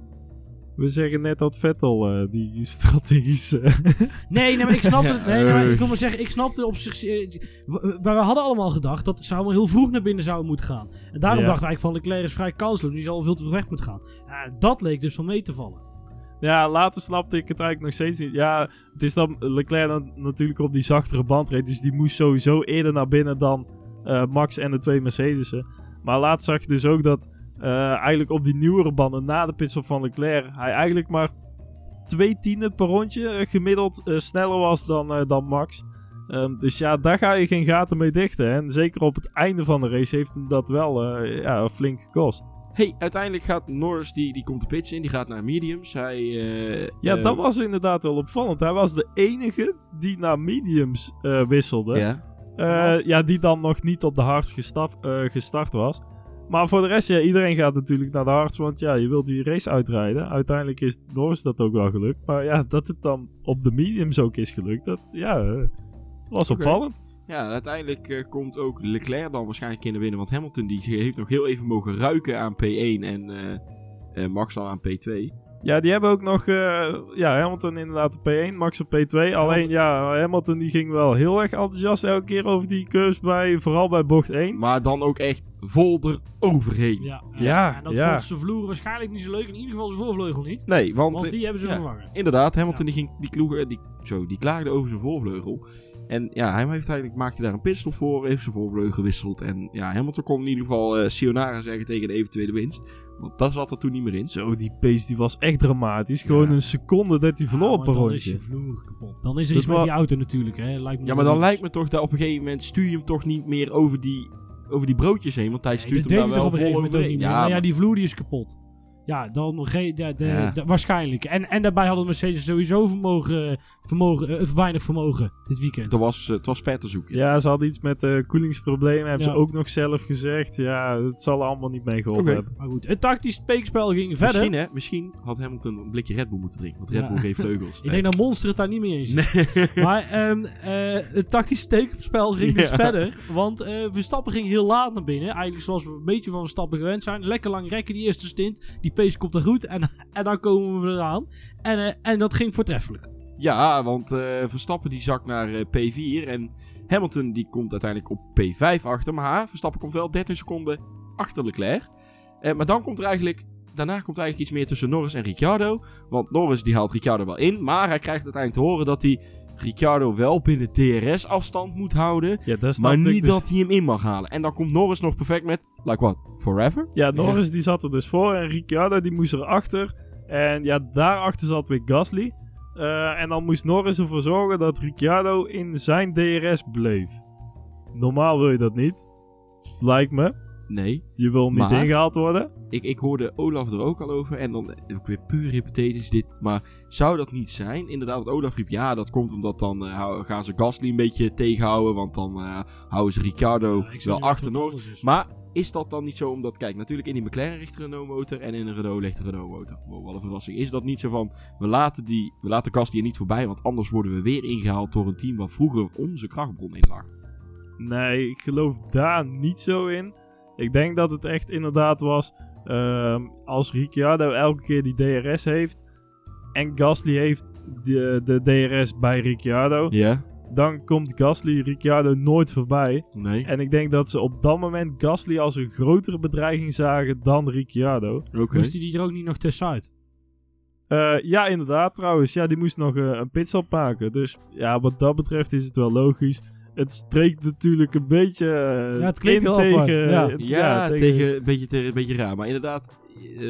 We zeggen net dat Vettel eh, die strategische... Nee, nee, maar ik snapte het. Nee, ik wil maar zeggen, ik snapte op zich. eh, we, we hadden allemaal gedacht dat allemaal heel vroeg naar binnen zouden moeten gaan. En daarom Ja. wij eigenlijk van Leclerc is vrij kansloos. Die zal veel te weg moeten gaan. Dat leek dus van mee te vallen. Ja, later snapte ik het eigenlijk nog steeds niet. Ja, het is dan Leclerc dan natuurlijk op die zachtere band reed. Dus die moest sowieso eerder naar binnen dan eh, Max en de twee Mercedes'en. Maar later zag je dus ook dat eh, eigenlijk op die nieuwere banden na de pitstop van Leclerc... hij eigenlijk maar twee tienden per rondje eh, gemiddeld eh, sneller was dan, eh, dan Max. Ehm, dus ja, daar ga je geen gaten mee dichten. En zeker op het einde van de race heeft hem dat wel eh, ja, flink gekost. Hey, uiteindelijk gaat Norris, die, die komt de pits in, die gaat naar mediums. Hij, eh, Ja, dat was inderdaad wel opvallend. Hij was de enige die naar mediums eh, wisselde. Ja. Eh, ja, die dan nog niet op de eh, gestart was. Maar voor de rest, ja, iedereen gaat natuurlijk naar de hards. Want ja, je wilt die race uitrijden. Uiteindelijk is Norris dat ook wel gelukt. Maar ja, dat het dan op de mediums ook is gelukt. Dat ja, was opvallend. Ja, uiteindelijk eh, komt ook Leclerc dan waarschijnlijk in de winnen. Want Hamilton die heeft nog heel even mogen ruiken aan P1 en eh, eh, Max dan aan P2. Ja, die hebben ook nog... eh, ja, Hamilton inderdaad de P1, Max op P2. Alleen ja, Hamilton die ging wel heel erg enthousiast elke keer over die curves bij... Vooral bij bocht 1. Maar dan ook echt vol eroverheen. Ja, eh, Ja, en dat ja. vond zijn vloer waarschijnlijk niet zo leuk. In ieder geval zijn voorvleugel niet. Nee, want, Want die hebben ze ja. vervangen. inderdaad, Hamilton die, ging, die, kloeg, die, zo, die klaagde over zijn voorvleugel. En ja, hij heeft eigenlijk, maakte daar een pitstop voor, heeft zijn voorvleugel gewisseld. En ja, Hamilton kon in ieder geval eh Sionara zeggen tegen de eventuele winst. Want dat zat er toen niet meer in. Zo, die pace die was echt dramatisch. Gewoon Ja. een seconde dat hij verloor maar per dan is rondje. je vloer kapot. Dan is er Dat iets met die auto natuurlijk. Hè. Lijkt me Ja, maar dan lijkt me toch dat op een gegeven moment stuur je hem toch niet meer over die, over die broodjes heen. Want hij Nee, stuurt hem daar wel op een vol gegeven moment ook overheen. niet meer. Ja, maar ja, die vloer die is kapot. Ja, dan ge- de, de, Ja. de- waarschijnlijk. En, en daarbij hadden Mercedes sowieso vermogen, vermogen, eh, weinig vermogen dit weekend. dat was, eh, het was ver te zoeken. Ja, ze hadden iets met eh koelingsproblemen. Hebben Ja. ze ook nog zelf gezegd. Ja, het zal allemaal niet mee geholpen hebben. Maar goed, het tactisch speekspel ging verder. Misschien, hè, misschien had Hamilton een blikje Red Bull moeten drinken. Want Red Ja. Bull geeft vleugels. Ik denk dat Monster het daar niet mee eens is. Maar ehm, eh, het tactisch steekspel ging dus verder. Want eh, Verstappen ging heel laat naar binnen. Eigenlijk zoals we een beetje van Verstappen gewend zijn. Lekker lang rekken die eerste stint. Die pace komt er goed. En, en dan komen we eraan. En, eh, en dat ging voortreffelijk. Ja, want eh, Verstappen die zakt naar eh, P4 en Hamilton die komt uiteindelijk op P5 achter. Maar Verstappen komt wel 13 seconden achter Leclerc. Maar dan komt er eigenlijk, daarna komt eigenlijk iets meer tussen Norris en Ricciardo. Want Norris die haalt Ricciardo wel in, maar hij krijgt uiteindelijk te horen dat hij Ricciardo wel binnen DRS-afstand moet houden. Ja, dat Maar niet dus. dat hij hem in mag halen. En dan komt Norris nog perfect met, like what, forever? Ja, Norris die zat er dus voor. En Ricciardo die moest erachter. En ja, daarachter zat weer Gasly. Eh, en dan moest Norris ervoor zorgen dat Ricciardo in zijn DRS bleef. Normaal wil je dat niet. Lijkt me. Nee. Je wil niet Maar- ingehaald worden. Ik, ik hoorde Olaf er ook al over. En dan eh, ook weer puur hypothetisch dit. Maar zou dat niet zijn? Inderdaad, wat Olaf riep. Ja, dat komt omdat dan eh, gaan ze Gasly een beetje tegenhouden. Want dan eh, houden ze Ricciardo Ja, ik wel achter. Maar is dat dan niet zo omdat... Kijk, natuurlijk in die McLaren ligt een Renault motor. En in een Renault ligt een Renault motor. Wow, wat een verrassing. Is dat niet zo van... We laten, die, we laten Gasly er niet voorbij. Want anders worden we weer ingehaald door een team... waar vroeger onze krachtbron in lag. Nee, ik geloof daar niet zo in. Ik denk dat het echt inderdaad was. ehm, als Ricciardo elke keer die DRS heeft. En Gasly heeft de, de DRS bij Ricciardo. Ja? Dan komt Gasly Ricciardo nooit voorbij. Nee? En ik denk dat ze op dat moment Gasly als een grotere bedreiging zagen dan Ricciardo. Oké. Moest hij die er ook niet nog tussenuit? Eh, ja, inderdaad trouwens. Ja, die moest nog eh, een pitstop maken. Dus ja, wat dat betreft is het wel logisch. Het streekt natuurlijk een beetje eh, Ja, het klinkt wel tegen... ja. eh, Ja, tegen, een, beetje, te- een beetje raar. Maar inderdaad, eh,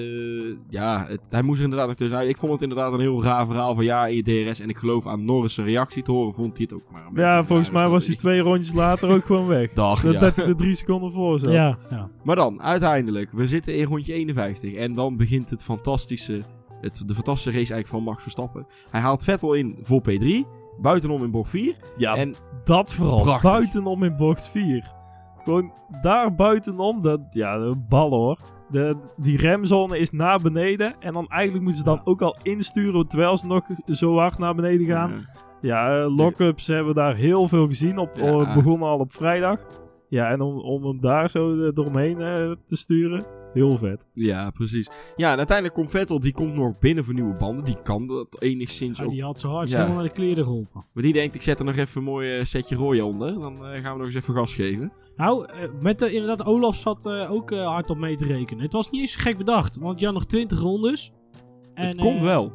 ja, het, hij moest er inderdaad nog tussenuit. Ik vond het inderdaad een heel raar verhaal van ja, in je DRS. En ik geloof aan Norris' reactie te horen, vond hij het ook maar een beetje Ja, volgens mij was hij twee rondjes later ook gewoon weg. Dag, Dat, ja. dat hij er drie seconden voor zat. Ja, ja. Maar dan, uiteindelijk, we zitten in rondje 51. En dan begint het fantastische, het, de fantastische race eigenlijk van Max Verstappen. Hij haalt Vettel in voor P3, buitenom in bocht 4. Ja, En dat vooral. Prachtig. Buitenom in bocht 4. Gewoon daar buitenom, dat, ja, de bal hoor. De, die remzone is naar beneden. En dan eigenlijk moeten ze dan ook al insturen terwijl ze nog zo hard naar beneden gaan. eh, Ja, eh, lock-ups hebben we daar heel veel gezien. Op, Ja. oh, het begon al op vrijdag. Ja, en om, om hem daar zo eh, doorheen eh, te sturen, heel vet. Ja, precies. Ja, en uiteindelijk komt Vettel, die komt nog binnen voor nieuwe banden. Die kan dat enigszins Ja, ook. die had zo hard Ja. helemaal naar de kleren geholpen. Maar die denkt, ik zet er nog even een mooi eh, setje rooien onder. Dan eh, gaan we nog eens even gas geven. Nou, eh, met de, inderdaad, Olaf zat ook hard op mee te rekenen. Het was niet eens gek bedacht, want je had nog 20 rondes. En, het komt wel.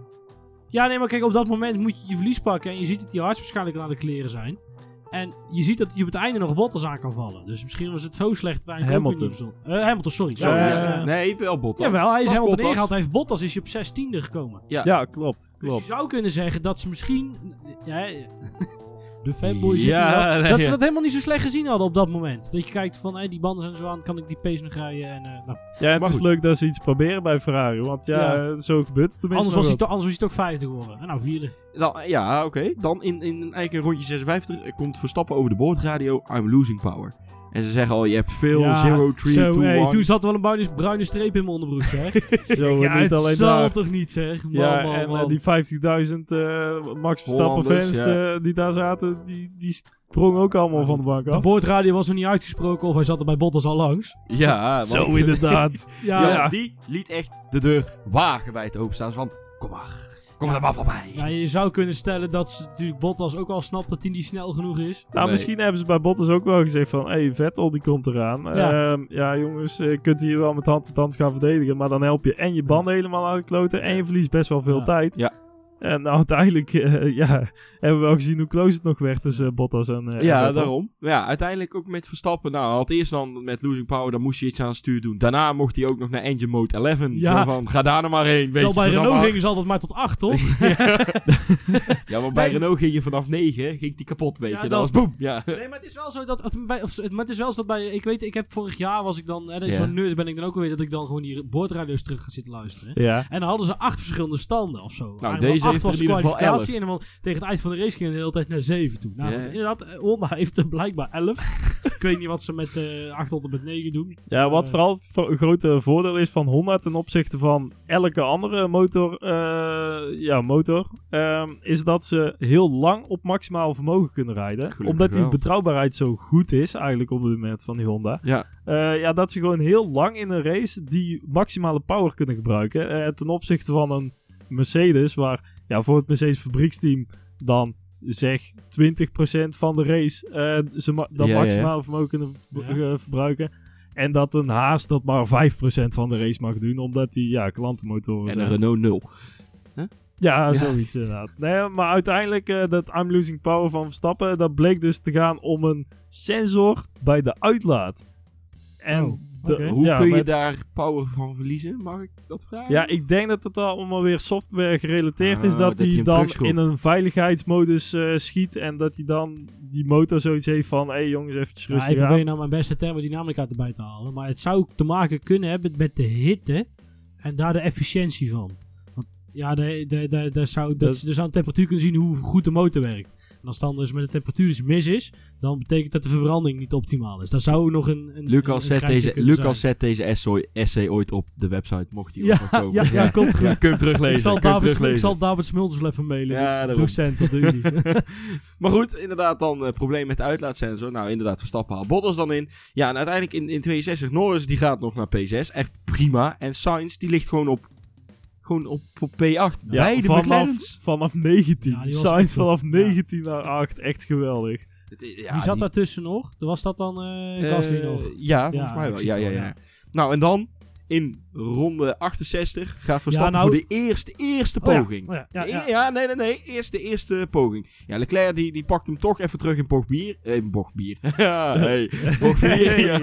Ja, nee, maar kijk, op dat moment moet je je verlies pakken. En je ziet dat die harts waarschijnlijk aan de kleren zijn. En je ziet dat hij op het einde nog Bottas aan kan vallen. Dus misschien was het zo slecht uiteindelijk Hamilton. Eh, Hamilton, sorry. Ja, Eh, Nee, wel Bottas. Jawel, hij is Was Hamilton ingehaald. Hij heeft Bottas, is hij op 16e gekomen. Ja. Ja, klopt. Dus klopt. je zou kunnen zeggen dat ze misschien... Ja, de fanboys Ja, nee, dat ze dat helemaal niet zo slecht gezien hadden op dat moment. Dat je kijkt van, hé, die banden zijn zo aan, kan ik die pace nog rijden? En, eh, nou, Ja, het Maar is goed. leuk dat ze iets proberen bij Ferrari. Want ja, Ja. eh, zo gebeurt het tenminste anders, was hij toch, anders was hij toch 50 geworden. En nou, vierde. Dan, ja, oké. Dan in, in eigenlijk een rondje 56 komt Verstappen over de boordradio. I'm losing power. En ze zeggen al, je hebt veel, Ja, 0, 3, Zo, 2, hey, 1. toen zat er wel een bruine, bruine streep in mijn onderbroek, zeg. Zo, ja, niet het alleen zal daar. toch niet, zeg. Man, Ja, man, en man. eh, die 50.000 eh, Max Verstappen Hollanders, fans ja. eh, die daar zaten, die, die sprongen ook allemaal van de bank De af. boordradio was nog niet uitgesproken of hij zat er bij Bottas al langs. Ja, want, Zo inderdaad. Ja, ja, Ja. want die liet echt de deur wagenwijd openstaan. Van, kom maar, kom Ja. er maar voorbij. Ja, je zou kunnen stellen dat ze, natuurlijk Bottas ook al snapt dat hij niet snel genoeg is. Nou, Nee. misschien hebben ze bij Bottas ook wel gezegd van... Hé, hey, Vettel die komt eraan. Ja. Ja, ja jongens, je kunt hier wel met hand in hand gaan verdedigen. Maar dan help je en je banden helemaal uit de kloten. En je verliest best wel veel Ja. tijd. Ja. En nou, uiteindelijk eh, ja, hebben we wel gezien hoe close het nog werd tussen Bottas en, eh, Ja, daarom. Ja, uiteindelijk ook met Verstappen. Nou, had eerst dan met losing power, dan moest je iets aan het stuur doen. Daarna mocht hij ook nog naar engine mode 11. Ja. Zo van, ga daar nou maar heen. Weet Terwijl bij Renault maar. gingen ze altijd maar tot 8, toch? Ja, maar bij Nee. Renault ging je vanaf 9, ging die kapot, weet Ja, je. dat- was boem. Ja. Nee, maar het is wel zo dat... Het, bij, of, het, maar het is wel zo dat bij... Ik weet, ik heb vorig jaar was ik dan... Hè, Ja. Zo'n nerd ben ik dan ook alweer dat ik dan gewoon die boordradio's terug ga zitten luisteren. Ja. En dan hadden ze acht verschillende standen of zo. Nou, deze er was geval kwalificatie en dan tegen het eind van de race ging het de hele tijd naar 7 toe. Nou, inderdaad, eh, Honda heeft er blijkbaar 11. ik weet niet wat ze met eh 8 tot en met 9 doen. Ja, wat Eh, vooral het vo- grote voordeel is van Honda ten opzichte van elke andere motor, eh, ja, motor ehm, is dat ze heel lang op maximaal vermogen kunnen rijden. Gelukkig omdat die wel. betrouwbaarheid zo goed is, eigenlijk op dit moment van die Honda. Ja. Eh, ja, dat ze gewoon heel lang in een race die maximale power kunnen gebruiken. Eh, ten opzichte van een Mercedes, waar ja, voor het Mercedes fabrieksteam dan zeg 20% van de race eh, ze ma- dat Ja, ja, vermogen kunnen eh, verbruiken. En dat een Haas dat maar 5% van de race mag doen, omdat die ja, klantenmotoren En zijn. een Renault 0. Ja, Ja. zoiets inderdaad. Nee, maar uiteindelijk, eh, dat I'm losing power van Verstappen, dat bleek dus te gaan om een sensor bij de uitlaat. En Oh, Hoe ja, kun je daar power van verliezen? Mag ik dat vragen? Ja, ik denk dat het allemaal weer software gerelateerd Ah, is. Dat, dat hij dan in een veiligheidsmodus eh, schiet. En dat hij dan die motor zoiets heeft van... Hé hey, jongens, eventjes Ja, rustig ik probeer aan. nou mijn beste thermodynamica erbij te halen. Maar het zou te maken kunnen hebben met de hitte en daar de efficiëntie van. Ja, de, de, de, de zou, dat, dus aan de temperatuur kunnen zien hoe goed de motor werkt. En als dan dus met de temperatuur dus mis is, dan betekent dat de verbranding niet optimaal is. Daar zou nog een, een Lucas, een zet deze, Lucas zet deze essay, essay ooit op de website, mocht hij Ja, komen. ja, ja, komt goed. Ja, kun je teruglezen. Ik zal, David, ik teruglezen. zal David Smulters wel even mailen. Ja, docent, dat doen jullie. Maar goed, inderdaad dan eh probleem met de uitlaatsensor. Nou, inderdaad, Verstappen haalt Bottas dan in. Ja, en uiteindelijk in, in 62, Norris die gaat nog naar P6. Echt prima. En Sainz die ligt gewoon op, gewoon op, op P8. Ja, Beide vanaf, McLaren's. vanaf 19. Ja, Sainz vanaf Ja. 19 naar 8. Echt geweldig. Het Wie zat die- daartussen nog? Was dat dan eh Gasly Eh, nog? Ja, volgens Ja, mij wel. Ja, ja. ja. Nou, en dan in ronde 68 gaat Verstappen nou- voor de eerste, eerste Oh ja, poging. oh ja, ja, Ja, ja. ja, nee, nee, nee. Eerst de eerste poging. Ja, Leclerc die, die pakt hem toch even terug in bocht bier. Eh, in bocht bier. ja, hey. Bocht ja.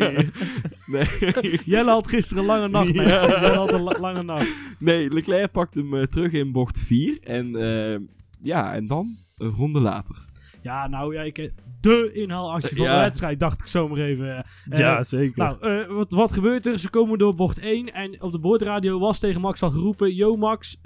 Nee. Jelle had gisteren een lange nacht, Ja. mensen. Jelle had een la- lange nacht. nee, Leclerc pakt hem eh, terug in bocht 4. En eh, ja, en dan een ronde later. Ja, nou ja, ik, de inhaalactie van Ja. de wedstrijd, dacht ik zomaar even. eh. ja, Eh, zeker. Nou, eh, wat, wat gebeurt er? Ze komen door bocht 1 en op de boordradio was tegen Max al geroepen... Yo Max,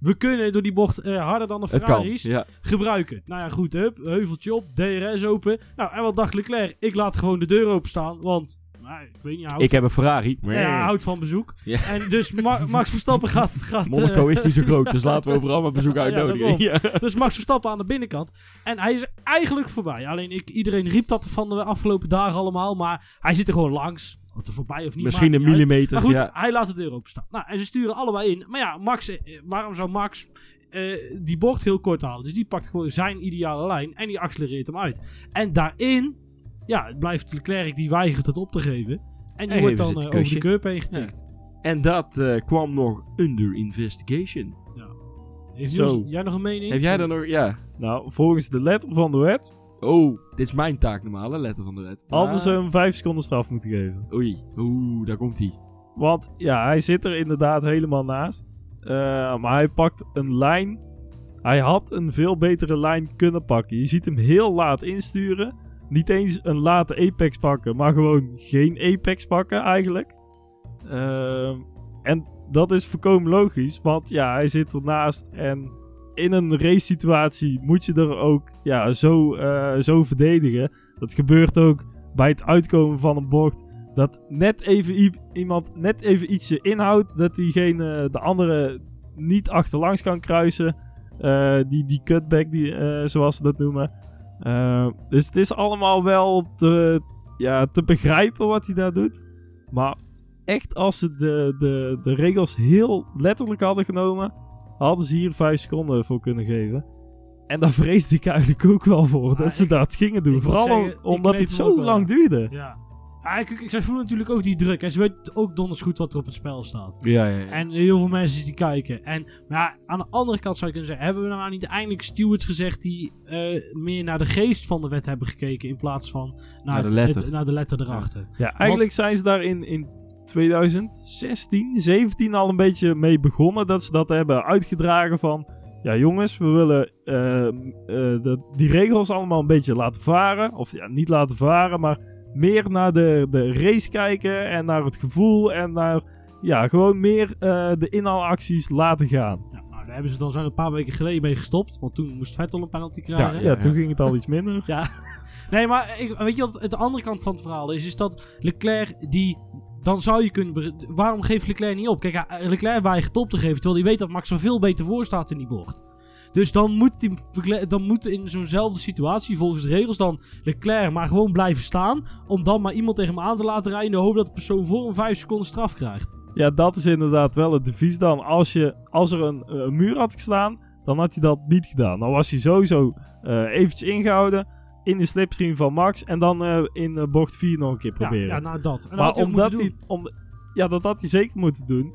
we kunnen door die bocht harder dan de kan. Ferraris Ja. gebruiken. Nou ja, goed, hup, heuveltje op, DRS open. Nou, en wat dacht Leclerc? Ik laat gewoon de deur openstaan, want Nou, ik weet niet, hij houdt, Ik heb een Ferrari. ja, hij houdt van bezoek. Ja. En dus Ma- Max Verstappen gaat... gaat Monaco eh, is niet zo groot, dus laten we overal maar bezoek uitnodigen. Ja, Dus Max Verstappen aan de binnenkant. En hij is eigenlijk voorbij. Alleen ik, iedereen riep dat van de afgelopen dagen allemaal. Maar hij zit er gewoon langs. Wat er voorbij of niet. Misschien een millimeter. Maar goed, ja. hij laat de deur openstaan. Nou, en ze sturen allebei in. Maar ja, Max, eh, waarom zou Max eh, die bocht heel kort halen? Dus die pakt gewoon zijn ideale lijn en die accelereert hem uit. En daarin, ja, het blijft Leclerc die weigert het op te geven. En die En wordt dan eh, over de curb heen getikt. En dat eh, kwam nog under investigation. Heeft Zo. Jij nog een mening? Heb jij dan nog... Ja. Nou, volgens de letter van de wet Oh, dit is mijn taak normaal, hè, letter van de wet. hadden Maar- ze hem 5 seconden straf moeten geven. Oei, oeh, daar komt hij. Want ja, hij zit er inderdaad helemaal naast. Eh, maar hij pakt een lijn. Hij had een veel betere lijn kunnen pakken. Je ziet hem heel laat insturen. Niet eens een late apex pakken, maar gewoon geen apex pakken eigenlijk. Eh, en dat is voorkomen logisch, want ja, hij zit ernaast. En in een race situatie moet je er ook ja, zo, eh, zo verdedigen. Dat gebeurt ook bij het uitkomen van een bocht dat net even iemand net even ietsje inhoudt. Dat diegene de andere niet achterlangs kan kruisen. Eh, die, die cutback, die, eh, zoals ze dat noemen. Eh, dus het is allemaal wel te, ja, te begrijpen wat hij daar doet. Maar echt, als ze de, de, de regels heel letterlijk hadden genomen, hadden ze hier vijf seconden voor kunnen geven. En daar vreesde ik eigenlijk ook wel voor, dat ze dat gingen doen. Vooral zeggen, omdat het zo lang duurde. Ja. Ik, ik, zij voelen natuurlijk ook die druk. En ze weten ook donders goed wat er op het spel staat. Ja, ja, ja. En heel veel mensen die kijken. En maar ja, aan de andere kant zou je kunnen zeggen: hebben we nou niet eindelijk stewards gezegd die eh, meer naar de geest van de wet hebben gekeken in plaats van naar, Naar de het- letter. het- naar de letter erachter? Ja, eigenlijk zijn ze daar in, in 2016, 17 al een beetje mee begonnen. Dat ze dat hebben uitgedragen van... Ja jongens, we willen eh, eh, de, die regels allemaal een beetje laten varen. Of ja, niet laten varen, maar meer naar de, de race kijken. En naar het gevoel. En naar, ja, gewoon meer eh, de inhaalacties laten gaan. Ja, nou, daar hebben ze dan zo'n een paar weken geleden mee gestopt. Want toen moest Vettel een penalty Ja, krijgen. Ja, toen ging het al iets minder. Ja. Nee, maar ik, weet je wat het de andere kant van het verhaal is? Is dat Leclerc die... Dan zou je kunnen... Waarom geeft Leclerc niet op? Kijk, hij- Leclerc weigert op te geven. Terwijl hij weet dat Max er veel beter voor staat in die bocht. Dus dan moet, die, dan moet in zo'nzelfde situatie volgens de regels dan Leclerc maar gewoon blijven staan. Om dan maar iemand tegen hem aan te laten rijden. In de hoop dat de persoon voor een 5 seconden straf krijgt. Ja, dat is inderdaad wel het devies dan. Als, je, als er een, eh, muur had gestaan, dan had hij dat niet gedaan. Dan was hij sowieso eh eventjes ingehouden in de slipstream van Max. En dan eh, in bocht 4 nog een keer Ja, proberen. ja, nou dat. En maar had hij ook omdat hij... Om, ja, dat had hij zeker moeten doen.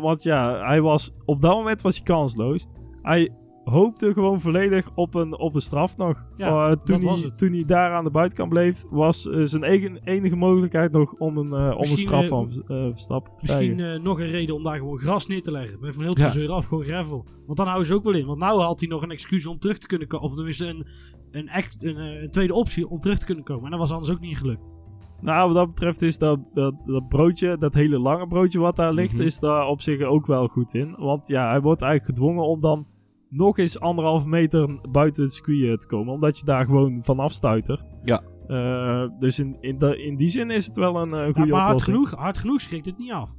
Want ja, hij was... Op dat moment was hij kansloos. Hij hoopte gewoon volledig op een, op een straf nog. Ja, Eh, toen, dat was hij, het. toen hij daar aan de buitenkant bleef, was eh, zijn eigen, enige mogelijkheid nog om een, eh, om een straf van eh, Verstappen te krijgen. Misschien eh, nog een reden om daar gewoon gras neer te leggen. Met van heel Ja. gezeur af, gewoon gravel. Want dan houden ze ook wel in. Want nou had hij nog een excuus om terug te kunnen komen. Of tenminste een, een, act, een, een tweede optie om terug te kunnen komen. En dat was anders ook niet gelukt. Nou, wat dat betreft is dat, dat, dat broodje, dat hele lange broodje wat daar ligt, Mhm. is daar op zich ook wel goed in. Want ja, hij wordt eigenlijk gedwongen om dan nog eens anderhalve meter buiten het circuit eh, te komen. Omdat je daar gewoon vanaf stuitert. Ja. Eh, dus in, in, de- in die zin is het wel een eh, goede Ja, maar hard oplossing. genoeg, hard genoeg schrikt het niet af.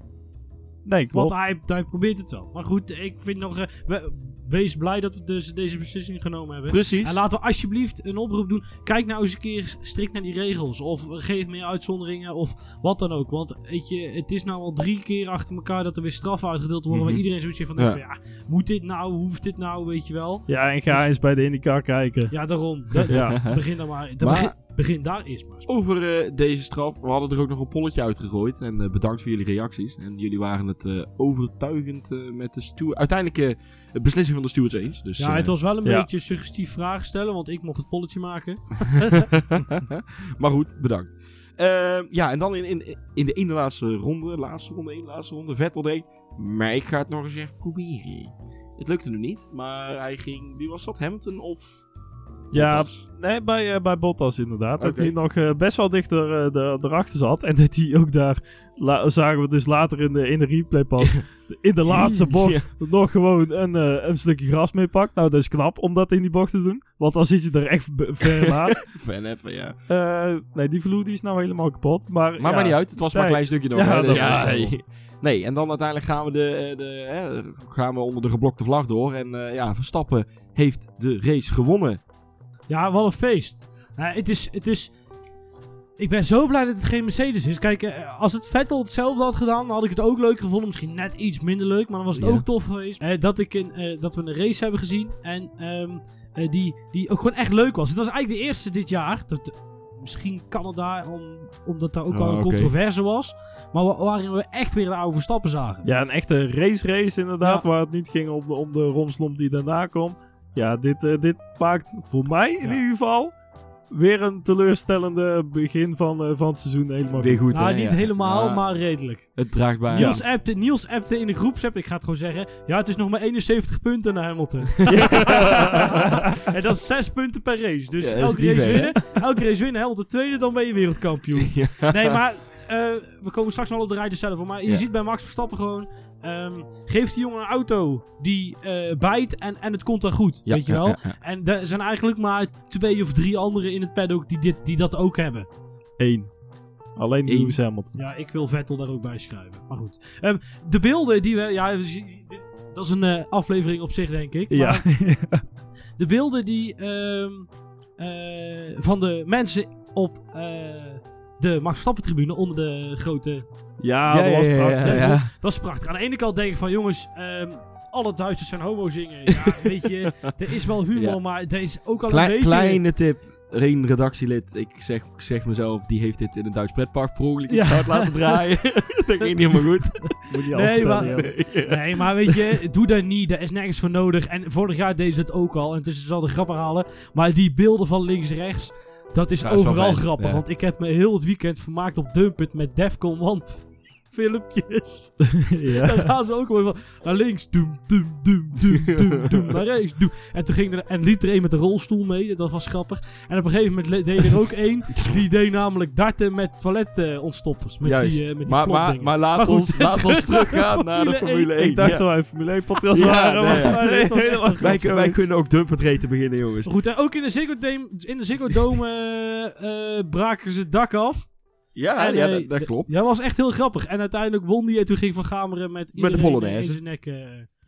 Nee, klopt. Want hij, hij probeert het wel. Maar goed, ik vind nog... eh, we- wees blij dat we dus deze beslissing genomen hebben. Precies. En laten we alsjeblieft een oproep doen. Kijk nou eens een keer strikt naar die regels. Of geef meer uitzonderingen. Of wat dan ook. Want weet je, het is nou al drie keer achter elkaar dat er weer straffen uitgedeeld worden. Mhm. Waar iedereen zoiets van, Ja. van ja, moet dit nou? Hoeft dit nou? Weet je wel. Ja, en ga eens bij de IndyCar kijken. Ja, daarom. Da- Ja. Begin dan maar. dan Maar- begin, daar eerst maar. eens. Over eh, deze straf, we hadden er ook nog een polletje uitgegooid. En eh, bedankt voor jullie reacties. En jullie waren het eh, overtuigend eh, met de steward. Uiteindelijk de beslissing van de stewards eens. Dus, Ja, het was wel een ja. beetje suggestief vragen stellen. Want ik mocht het polletje maken. maar goed, bedankt. Eh, ja, en dan in, in, in de ene laatste ronde, laatste ronde, ene laatste ronde, Vettel denkt, maar ik ga het nog eens even proberen. Het lukte nu niet, maar hij ging, wie was dat, Hamilton of Ja, Bottas. Nee, bij, eh, bij Bottas inderdaad. Dat hij nog eh, best wel dichter eh, de- erachter zat. En dat hij ook daar, la- zagen we dus later in de, in de replay pas, in de laatste bocht nog gewoon een, een stukje gras mee pakt. Nou, dat is knap om dat in die bocht te doen. Want dan zit je er echt ver naast. Fan even, ja. Nee, die vloer die is nou helemaal kapot. Maar, Maar ja, maar niet uit, het was maar een klein stukje nog. Ja, nee. en dan uiteindelijk gaan we, de, de, hè, gaan we onder de geblokte vlag door. En ja, Verstappen heeft de race gewonnen. Ja, wat een feest. Het is... Het is ik ben zo blij dat het geen Mercedes is. Kijk, eh, als het Vettel hetzelfde had gedaan, had ik het ook leuk gevonden. Misschien net iets minder leuk, maar dan was het ook tof geweest. Eh, dat, ik een, eh, dat we een race hebben gezien. En ehm, eh, die, die ook gewoon echt leuk was. Het was eigenlijk de eerste dit jaar. Dat, misschien Canada, om, omdat daar ook Oh, wel een oké. controverse was. Maar wa- waarin we echt weer de oude Verstappen zagen. Ja, een echte race-race inderdaad. Ja. Waar het niet ging om, de- om de romslomp die daarna kwam. Ja, dit, eh, dit maakt voor mij in Ja. ieder geval weer een teleurstellende begin van, eh, van het seizoen helemaal Weer goed, nou, hè? niet Ja. helemaal, Ja, maar redelijk. Het draagt bij. Niels, appte, Niels appte in de groepsapp, ik ga het gewoon zeggen. Ja, het is nog maar 71 punten naar Hamilton. en dat is 6 punten per race. Dus elke, race ver, winnen, elke race winnen, Hamilton tweede, dan ben je wereldkampioen. Ja. Nee, maar eh, we komen straks nog op de rijden zelf. voor, Maar je Ja. ziet bij Max Verstappen gewoon... ehm, geeft die jongen een auto die eh, bijt en, en het komt dan goed. Ja, weet je ja, wel? ja, ja. En er zijn eigenlijk maar twee of drie anderen in het paddock die, dit, die dat ook hebben. Eén. Alleen Eén. Lewis Hamilton. Ja, ik wil Vettel daar ook bij schrijven. Maar goed. Ehm, de beelden die we... Ja, dat is een eh, aflevering op zich, denk ik. Ja. De beelden die... ehm, eh, van de mensen op eh, de Max Verstappen tribune onder de grote... ja, dat was prachtig. ja, ja. Dat is prachtig. Aan de ene kant denk ik van... Jongens, ehm, alle Duitsers zijn homo zingen. Ja, weet je... Er is wel humor, Ja. maar er is ook al een beetje... Kleine tip. Eén redactielid, ik zeg, ik zeg mezelf, die heeft dit in een Duits pretpark per ongeluk Ja. laten draaien. dat ging niet helemaal goed. Moet je Nee, nee, maar-. Nee, maar weet je, doe dat niet. Daar is nergens voor nodig. En vorig jaar deden ze het ook al. En het is zal de grap herhalen. Maar die beelden van links-rechts, dat is Ja, overal grappig. ja. Want ik heb me heel het weekend vermaakt op Dumpet met Defcon 1 filmpjes. ja. Dan gaan ze ook weer van naar links, doem, doem, doem, doem, doem, doem, naar rechts, doem. En toen ging er, en liep er een met een rolstoel mee, dat was grappig. En op een gegeven moment deed er ook één, die deed namelijk darten met toiletontstoppers. met Juist. die, eh, met die maar, maar, maar laat, Maar goed, ons, laat ons terug teruggaan naar de Formule Formule 1. Ik dacht Ja. dat wij een Formule 1 podcast Ja, waren. nee, maar helemaal Wij, kunnen ook dumpertree te beginnen, jongens. Goed, en ook in de Ziggo Dome, in de Ziggo Dome eh, eh, braken ze het dak af. Ja, En, ja eh, dat, dat klopt. Ja, was echt heel grappig. En uiteindelijk won die en toen ging Van Gameren met de iedereen Polonaise. in zijn nek eh,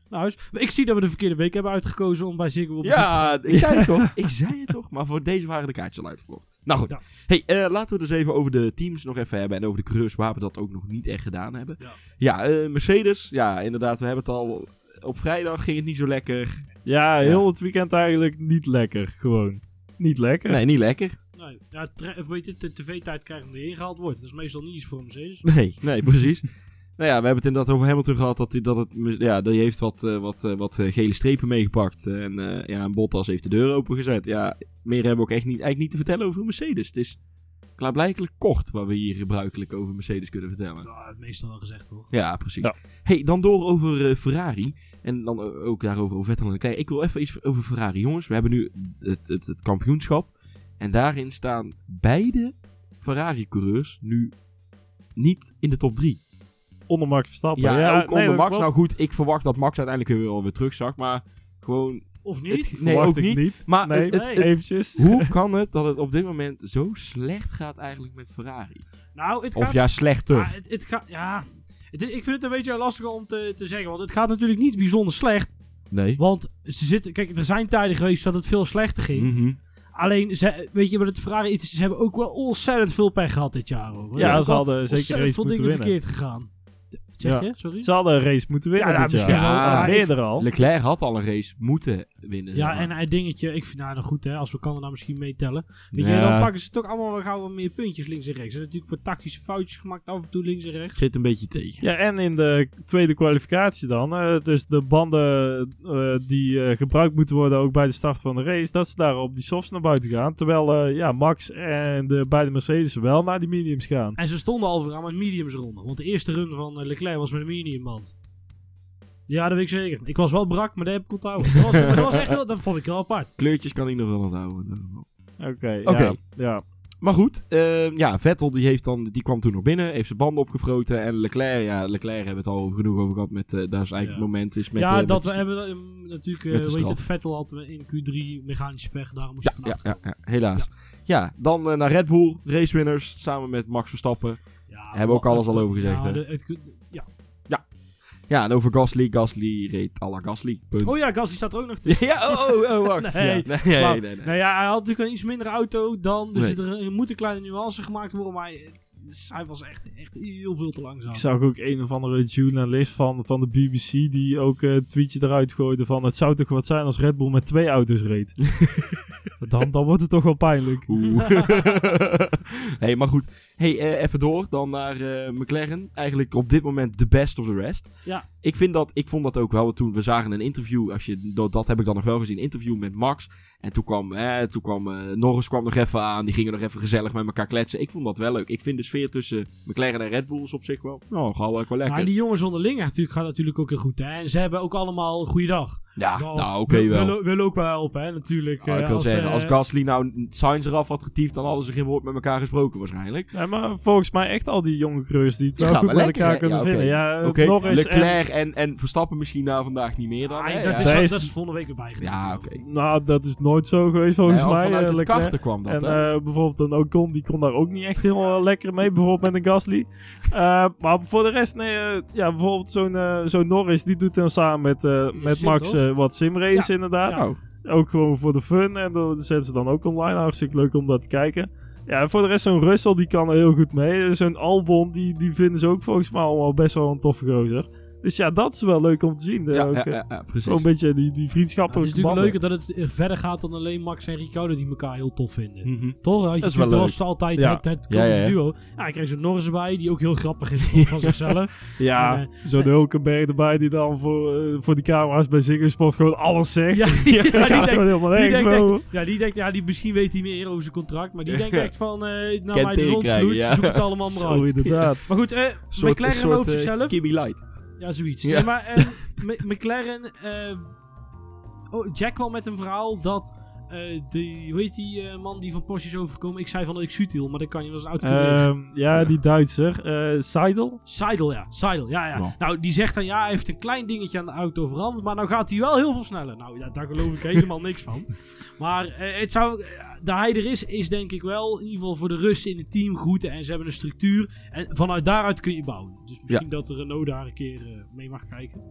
naar huis. Maar ik zie dat we de verkeerde week hebben uitgekozen om bij Ziggo op. Ja, ik zei het toch. Ik zei het toch. Maar voor deze waren de kaartjes al uitverkocht. Nou goed. Ja. Hey, eh, laten we het dus even over de teams nog even hebben. En over de coureurs waar we dat ook nog niet echt gedaan hebben. Ja. Ja, eh, Mercedes. Ja, inderdaad. We hebben het al... Op vrijdag ging het niet zo lekker. Ja, heel het weekend eigenlijk niet lekker. Gewoon. Niet lekker. Nee, niet lekker. Nee, ja, weet je, de tv-tijd krijgt om erin gehaald wordt. Dat is meestal niet iets voor Mercedes. Nee, nee, precies. nou ja, we hebben het inderdaad over Hamilton gehad. Dat, hij, dat het, ja, die heeft wat, eh, wat, eh, wat eh, gele strepen meegepakt. En eh ja, en Bottas heeft de deur opengezet. Ja, meer hebben we ook echt niet, eigenlijk niet te vertellen over Mercedes. Het is klaarblijkelijk kort waar we hier gebruikelijk over Mercedes kunnen vertellen. Nou, het meestal wel gezegd, toch? Ja, precies. Ja. Hey, dan door over eh, Ferrari. En dan ook daarover over Vettel en Leclerc. Ik wil even iets over Ferrari. Jongens, we hebben nu het, het, het kampioenschap. En daarin staan beide Ferrari-coureurs nu niet in de top 3. Onder Max Verstappen. Ja, ook nee, onder Max. klopt. Nou goed, ik verwacht dat Max uiteindelijk weer weer terugzakt. Maar gewoon... Of niet? Het- nee, ook ik niet. Maar Nee, het- het- nee. het- eventjes. hoe kan het dat het op dit moment zo slecht gaat eigenlijk met Ferrari? Nou, het Of gaat... ja, slechter. Ah, het, het gaat... Ja... Ik vind het een beetje lastig om te, te zeggen. Want het gaat natuurlijk niet bijzonder slecht. nee. Want ze zitten... Kijk, er zijn tijden geweest dat het veel slechter ging. Mhm. Alleen, ze, weet je wat het Ferrari is? Ze hebben ook wel ontzettend veel pech gehad dit jaar. Hoor. Er Ja, ze hadden zeker race veel dingen winnen. verkeerd gegaan. Zeg Ja. je? Sorry? Ze hadden een race moeten winnen Ja, nou, dit jaar. misschien wel. Ja, meerdere al. Leclerc had al een race moeten winnen. Ja, zeg maar. en een dingetje. Ik vind nou, nou goed, hè, als we Canada misschien meetellen. Weet Ja. je, dan pakken ze toch allemaal wel gauw wat meer puntjes links en rechts. Er zijn natuurlijk wat tactische foutjes gemaakt af en toe links en rechts. Zit een beetje tegen. Ja, en in de tweede kwalificatie dan. eh, dus de banden eh, die eh, gebruikt moeten worden ook bij de start van de race. Dat ze daar op die softs naar buiten gaan. Terwijl eh, ja, Max en de beide Mercedes wel naar die mediums gaan. En ze stonden al vooraan met mediums ronden. Want de eerste run van Leclerc was met een mediumband. Ja, dat weet ik zeker. Ik was wel brak, maar dat heb ik onthouden. Dat was, dat was echt heel, dat vond ik wel apart. Kleurtjes kan ik nog wel onthouden. Oké, Oké. ja. ja. Maar goed, eh, ja, Vettel die, heeft dan, die kwam toen nog binnen, heeft zijn banden opgefroten. En Leclerc, ja, Leclerc hebben we het al genoeg over gehad met, eh, daar is eigenlijk Ja. het moment is met... ja, eh, dat we hebben eh, natuurlijk, eh, met de weet je, het. Vettel had in Q3 mechanische pech, daarom moest Ja, hij ja, vanaf. ja, ja, helaas. Ja, dan eh, naar Red Bull, racewinners, samen met Max Verstappen. Ja, Hebben we ook alles al over gezegd, ja, hè? de- het- ja. En over Gasly, Gasly reed à la Gasly, punt. Oh ja, Gasly staat er ook nog tussen. ja, oh, oh, oh, wacht. Nee, Ja, nee, nee, nee, nee. Nou ja, hij had natuurlijk een iets mindere auto dan, dus Nee. er, moet een kleine nuance gemaakt worden, maar dus hij was echt, echt heel veel te langzaam. Ik zag ook een of andere journalist van, van de BBC die ook eh, een tweetje eruit gooide van het zou toch wat zijn als Red Bull met twee auto's reed. dan, dan wordt het toch wel pijnlijk. Oeh. hey, maar goed. Hey, eh, even door dan naar eh, McLaren. Eigenlijk op dit moment de best of the rest. Ja. Ik, vind dat, ik vond dat ook wel. Toen we zagen een interview. Als je, dat, dat heb ik dan nog wel gezien. interview met Max. En toen kwam, eh, toen kwam eh, Norris kwam nog even aan. Die gingen nog even gezellig met elkaar kletsen. Ik vond dat wel leuk. Ik vind de sfeer tussen McLaren en Red Bull is op zich wel. Nou, gewoon wel lekker. Maar die jongens onderling natuurlijk, gaat natuurlijk ook heel goed. Hè? En ze hebben ook allemaal een goede dag. ja, Wel, nou oké wil- wel. Willen, willen ook wel helpen, hè, natuurlijk. Nou, ik eh, wil zeggen, eh, als Gasly nou Sainz eraf had getiefd, dan hadden ze geen woord met elkaar gesproken waarschijnlijk. Ja, maar volgens mij echt al die jonge crews die het wel goed met lekker, elkaar hè? kunnen Ja, vinden. Ja, eh, Norris. Leclerc en, en Verstappen misschien na vandaag niet meer dan. ah, hè? dat, Ja. is, dat is volgende week weer bijgetrokken. Ja, oké. Nou, dat is nooit zo geweest volgens Nee, mij. vanuit eh, karten kwam dat, En eh, bijvoorbeeld een Ocon, die kon daar ook niet echt helemaal lekker mee, bijvoorbeeld met een Gasly. Eh, maar voor de rest, nee, eh, ja, bijvoorbeeld zo'n eh, zo'n Norris, die doet dan samen met, eh, met sim, Max eh, wat simrace inderdaad. Ja. Nou, Ook gewoon voor de fun en dat zetten ze dan ook online. Hartstikke leuk om dat te kijken. Ja, en voor de rest, zo'n Russell, die kan er heel goed mee. Zo'n Albon, die, die vinden ze ook volgens mij allemaal best wel een toffe gozer. Dus ja, dat is wel leuk om te zien. ja, ook, ja, eh, ja, ja, precies. Gewoon een beetje die, die Ja, het is vriendschappelijke natuurlijk banden. leuker dat het eh, verder gaat dan alleen Max en Ricardo die elkaar heel tof vinden. Mhm. Toch? Had je Dat is wel natuurlijk- was altijd Ja. het, het Ja, ja, komische ja. duo. Ja, ik kreeg zo'n Norris erbij, die ook heel grappig is van- van zichzelf. Ja, En, zo'n Hulkenberg erbij die dan voor, eh, voor die camera's bij Ziggo Sport gewoon alles zegt. Ja, Ja, ja, die die gaat denkt- gewoon helemaal echt- ja, die denkt, ja, die misschien weet hij meer over zijn contract, maar die denkt echt van, eh nou mij de zon zoek het allemaal maar uit. inderdaad. Maar goed, eh, Soort- McLaren loopt eh, zichzelf. Kimi Light. Ja, zoiets. Ja. Nee, maar eh, M- McLaren... eh, oh, Jack kwam met een verhaal dat... eh die, hoe heet die eh, man die van Porsche is overgekomen? Ik zei van dat ik Sutil, maar dat kan je wel eens een oud. Ehm, ja, die Duitser. eh Seidel. Seidel, ja. Seidel, ja, ja. Ja. Nou, die zegt dan, ja, hij heeft een klein dingetje aan de auto veranderd, maar nou gaat hij wel heel veel sneller. Nou, ja, daar geloof ik helemaal niks van. Maar eh, het zou, dat hij er is, is denk ik wel, in ieder geval voor de Russen in het team goed. En ze hebben een structuur. En vanuit daaruit kun je bouwen. Dus misschien dat de Renault daar een keer eh, mee mag kijken.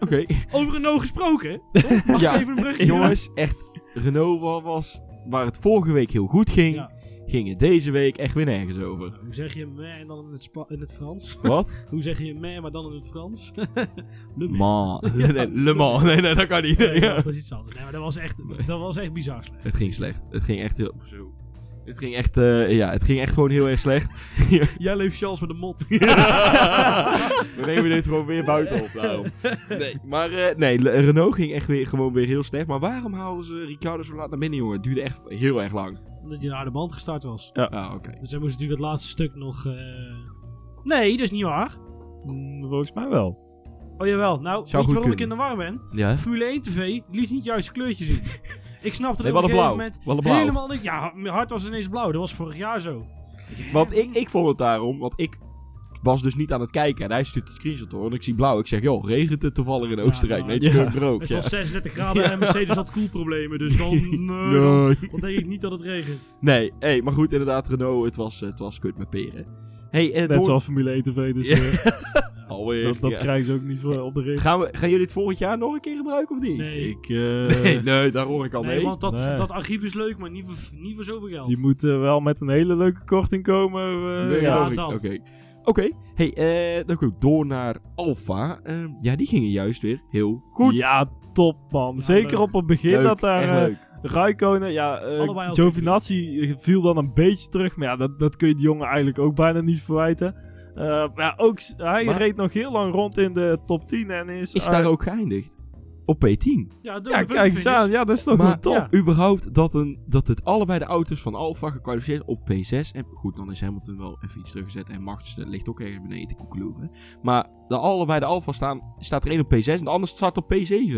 Oké. Over Renault gesproken. Mag Ja, ik even een brugje Jongens, echt. Renault wa- was, waar het vorige week heel goed ging, Ja. ging het deze week echt weer nergens over. Hoe zeg je meh en dan in het, Spa- in het Frans? Wat? Hoe zeg je meh, maar dan in het Frans? Le Mans. Man. Nee, Le Mans. Nee, nee, dat kan niet. Nee, Ja. dat is iets anders. Nee, maar dat was echt, dat was echt bizar slecht. Het ging slecht. Het ging echt heel... Zo. Het ging echt, eh, ja, het ging echt gewoon heel erg slecht. Jij leeft Charles met een mot. We nemen dit gewoon weer buiten op daarom. Nee, maar eh, nee, Renault ging echt weer, gewoon weer heel slecht. Maar waarom haalden ze Ricardo zo laat naar binnen, jongen? Het duurde echt heel erg lang. Omdat je naar de band gestart was. Ah, oké. Dus hij moest natuurlijk het laatste stuk nog... eh, Nee, dat is niet waar. Mm, volgens mij wel. Oh jawel, nou, weet je waarom ik in de war ben? Ja? Formule 1 TV liet niet juist kleurtjes zien. ik snapte Nee, er op een gegeven blauw. moment Wat een blauw. helemaal niet. Ja, mijn hart was ineens blauw. Dat was vorig jaar zo. Want ik, ik vond het daarom, want ik was dus niet aan het kijken. En hij stuurt de screenshot door en ik zie blauw. Ik zeg, joh, regent het toevallig in Oostenrijk? nou, nee, het ja. droog. Het Ja. was 36 graden en Mercedes had koelproblemen. Dus dan, nee, dan, Nee. dan denk ik niet dat het regent. Nee, hey, maar goed, inderdaad, Renault, het was, het was kut met peren. Hey, eh, Net door- zoals Formule 1 TV, dus Ja. eh, Alweer. dat, dat ja. krijgen ze ook niet voor op de ring. Gaan, we, gaan jullie het volgend jaar nog een keer gebruiken of niet? Nee. Ik, eh, Nee, nee, daar hoor ik al Nee, nee. want dat, Nee. dat archief is leuk, maar niet voor, niet voor zoveel geld. die moet eh, wel met een hele leuke korting komen. eh, Nee, ja, dat. Oké. Oké, hey, eh, dan goed, door naar Alfa. Ehm, ja, die gingen juist weer heel goed. Ja, top man. Ja, Zeker leuk. op het begin Leuk, dat daar echt leuk. Raikkonen, ja, eh Giovinazzi viel dan een beetje terug. Maar ja, dat, dat kun je die jongen eigenlijk ook bijna niet verwijten. Eh, maar ja, ook, hij Maar- reed nog heel lang rond in de top 10 en is... Is daar ook geëindigd? op P10. Ja, de Ja, kijk eens aan. Ja, dat is toch Maar wel top. ja. überhaupt dat, een, dat het allebei de auto's van Alfa gekwalificeerd op P6. En goed, dan is Hamilton wel even iets teruggezet. En Max eh, ligt ook ergens beneden te koekeloeren. Maar de allebei de Alfa staan, staat er één op P6 en de ander staat op P7.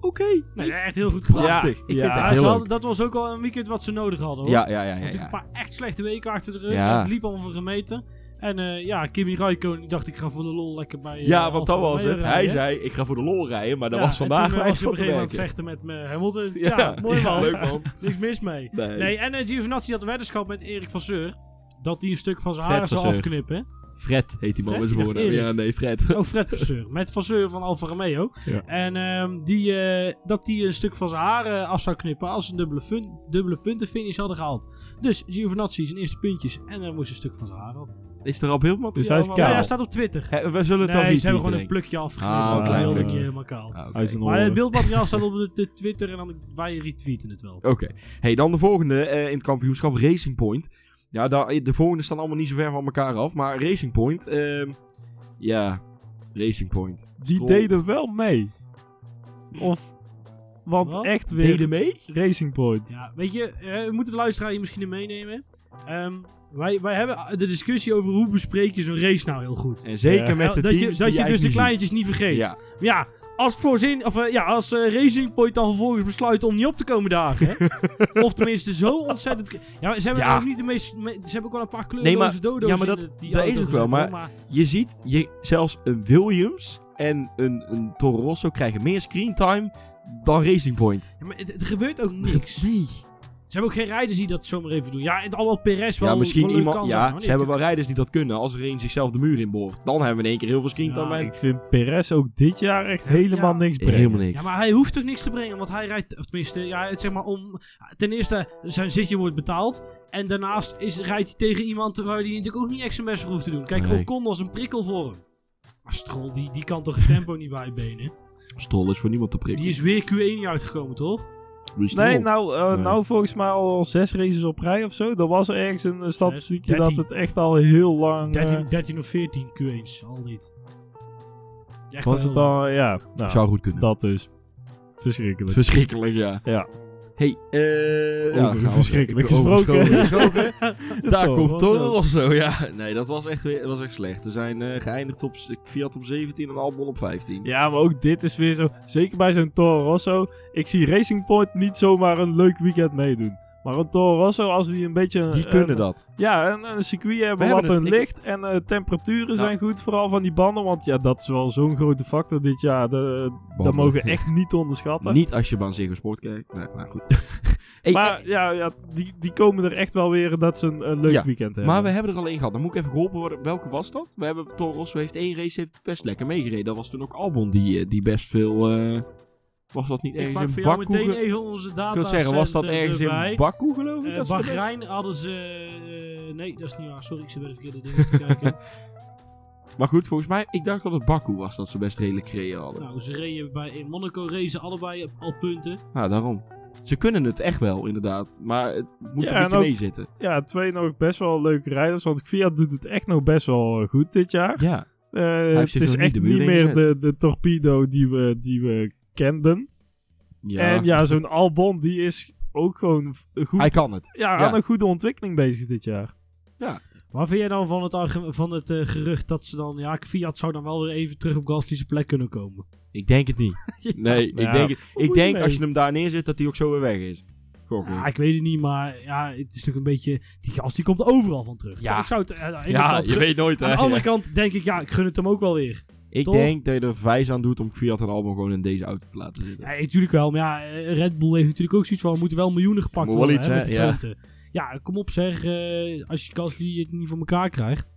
Oké. Nee, echt heel goed gedaan. Prachtig. Ik vind Ja, Ja, heel hadden- dat was ook al een weekend wat ze nodig hadden hoor. Ja, ja, ja, ja. Natuurlijk ja. een paar echt slechte weken achter de rug. Ja. Het liep allemaal voor gemeten. En eh, ja, Kimi Raikkonen, die dacht ik ga voor de lol lekker bij eh, Ja, want dat was het. Hij zei, ik ga voor de lol rijden, maar dat Ja, was en vandaag toen eh, was hij op een gegeven moment vechten met eh, Hamilton. Ja, mooi man. leuk man. Niks mis mee. Nee. Nee, en uh, Giovinazzi had een weddenschap met Erik van Seur. Dat hij een stuk van zijn haren zou afknippen. Fred heet die man met. Erik. Ja, nee, Fred. Ook Fred van Seur. Met van Seur van Alfa Romeo. Ja. En ehm, die, eh, dat hij een stuk van zijn haren af zou knippen als ze een dubbele, fun- dubbele puntenfinish hadden gehaald. Dus Giovinazzi zijn eerste puntjes en er moest een stuk van zijn haar af. Is er al beeldmateriaal? Dus hij is van? kaal. Ja, hij staat op Twitter. We zullen het wel Nee, zien. ze hebben gewoon een plukje afgeknipt. Ah, een hij klein plukje. helemaal kaal. Ah, zijn Maar het beeldmateriaal staat op de, de Twitter en dan wij retweeten het wel. Oké. Hey, dan de volgende eh, in het kampioenschap, Racing Point. Ja, daar, de volgende staan allemaal niet zo ver van elkaar af. Maar Racing Point, ehm, ja, Racing Point. Die deden wel mee. Of... Want Wat? echt weer Deden mee? Racing Point. Ja, weet je, eh, we moeten de luisteraar hier misschien in meenemen. Ehm, wij, wij hebben de discussie over hoe bespreek je zo'n race nou heel goed. En zeker Ja. met de dat je, dat die je dus de kleintjes niet niet vergeet. Ja, Maar ja, als, voorzin, of, eh, ja, als eh, Racing Point dan vervolgens besluit om niet op te komen dagen. of tenminste zo ontzettend... Ja, ze hebben Ja. ook niet de meest... me- ze hebben ook wel een paar Nee, kleurloze maar- dodo's ja, maar in dat- het- die dat is ook wel, maar- je ziet, je, zelfs een Williams en een, een Toro Rosso krijgen meer screentime dan Racing Point. Ja, maar het, het gebeurt ook niks. Nee. Ze hebben ook geen rijders die dat zomaar even doen. Ja, het allemaal Perez wel Ja, misschien wel iemand. Ja, zijn, ze hebben wel rijders die dat kunnen. Als er een zichzelf de muur inboort, dan hebben we in één keer heel veel screentime. Ja, bij. Ik vind Perez ook dit jaar echt helemaal Ja. niks brengen. Helemaal niks. Ja, maar hij hoeft toch niks te brengen, want hij rijdt, of tenminste, ja, het zeg maar om. Ten eerste, zijn zitje wordt betaald. En daarnaast is, rijdt hij tegen iemand waar hij natuurlijk ook niet echt zijn best voor hoeft te doen. Kijk, Nee. Ocon was een prikkel voor hem. Maar Stroll, die, die kan toch het tempo niet bijbenen? Stroll is voor niemand te prikken. Die is weer Q1 niet uitgekomen, toch? Is? Nee, nou, eh, Nee. nou volgens mij al zes races op rij of zo. Er was er ergens een eh, statistiekje dat 13. het echt al heel lang... eh, 13, 13 of 14 Q1's, al niet. Echt was wel het lang. al... Ja, nou, Zou goed kunnen. dat dus. Verschrikkelijk. Verschrikkelijk, ja. ja. Hey, eh... ja, verschrikkelijk gesproken. gesproken. Daar komt. Toro Rosso, ja. Nee, dat was echt, weer- was echt slecht. We zijn eh, geëindigd op Fiat op 17 en Albon op 15. Ja, maar ook dit is weer zo... Zeker bij zo'n Toro Rosso. Ik zie Racing Point niet zomaar een leuk weekend meedoen. Maar een Toro Rosso, als die een beetje... Die kunnen een- dat. Ja, een, een circuit hebben We wat hebben een licht en eh, temperaturen zijn goed, vooral van die banden. Want ja, dat is wel zo'n grote factor dit jaar. De, dat mogen we echt niet onderschatten. Niet als je Ziggo Sport kijkt. Nee, maar goed. Hey, maar ja, ja die, die komen er echt wel weer dat ze een, een leuk Ja, weekend hebben. Maar we hebben er al één gehad. Dan moet ik even geholpen worden. Welke was dat? We hebben Toro Rosso heeft één race heeft best lekker meegereden. Dat was toen ook Albon die, eh, die best veel. eh, was dat niet Ik ergens pak in voor jou Baku? meteen even onze Ik data wil zeggen, was dat ergens erbij. in Baku geloof ik? Dat ze de best- Bahrein hadden ze... eh, nee, dat is niet waar. Sorry, ik zit bij de verkeerde dingen te kijken. Maar goed, volgens mij, ik dacht dat het Baku was dat ze best redelijk gereden hadden. nou, ze reden bij, in Monaco racen allebei op- al punten. Nou, daarom. Ze kunnen het echt wel, inderdaad. Maar het moet Ja, een en beetje ook- meezitten. Ja, twee nog best wel leuke rijders. Want Fiat doet het echt nog best wel eh, goed dit jaar. Ja. Het is echt niet de niet meer de, de torpedo die we, die we kenden. ja. En ja, zo'n Albon die is ook gewoon goed, Hij kan het. ja, ja. aan een goede ontwikkeling bezig dit jaar. Wat vind jij dan van het, van het eh, gerucht dat ze dan... Ja, Fiat zou dan wel weer even terug op Gasly's plek kunnen komen. Ik denk het niet. Nee, Ja. ik denk, het- moet ik denk mee? als je hem daar neerzet, dat hij ook zo weer weg is. Ja, ik weet het niet, maar ja, het is toch een beetje... Die gast die komt overal van terug. Ja. Ik zou het... eh, aan de ene Ja, je weet nooit, Aan hè. de andere Ja. kant denk ik, ja, ik gun het hem ook wel weer. Ik toch? denk dat je er vijs aan doet om Fiat en Albon gewoon in deze auto te laten zitten. Ja, natuurlijk wel. Maar ja, eh, Red Bull heeft natuurlijk ook zoiets van... We moeten wel miljoenen gepakt Moet worden iets, hè, met die ja. punten. Ja, kom op zeg. eh, als je Gasly het niet voor elkaar krijgt.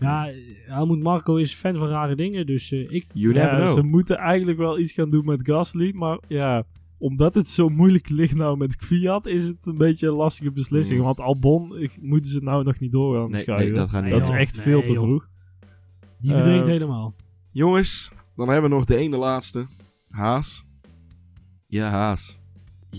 Ja, Helmut Marco is fan van rare dingen. Dus eh, ik... You never Ja, know. ze moeten eigenlijk wel iets gaan doen met Gasly. Maar ja, omdat het zo moeilijk ligt nou met Fiat, is het een beetje een lastige beslissing. Mm. Want Albon ik, moeten ze nou nog niet door gaan Nee, schuiven. nee, dat gaat niet. dat is echt Nee, veel te joh. vroeg. Die verdrinkt helemaal. Jongens, dan hebben we nog de ene laatste. Haas. Ja, Haas.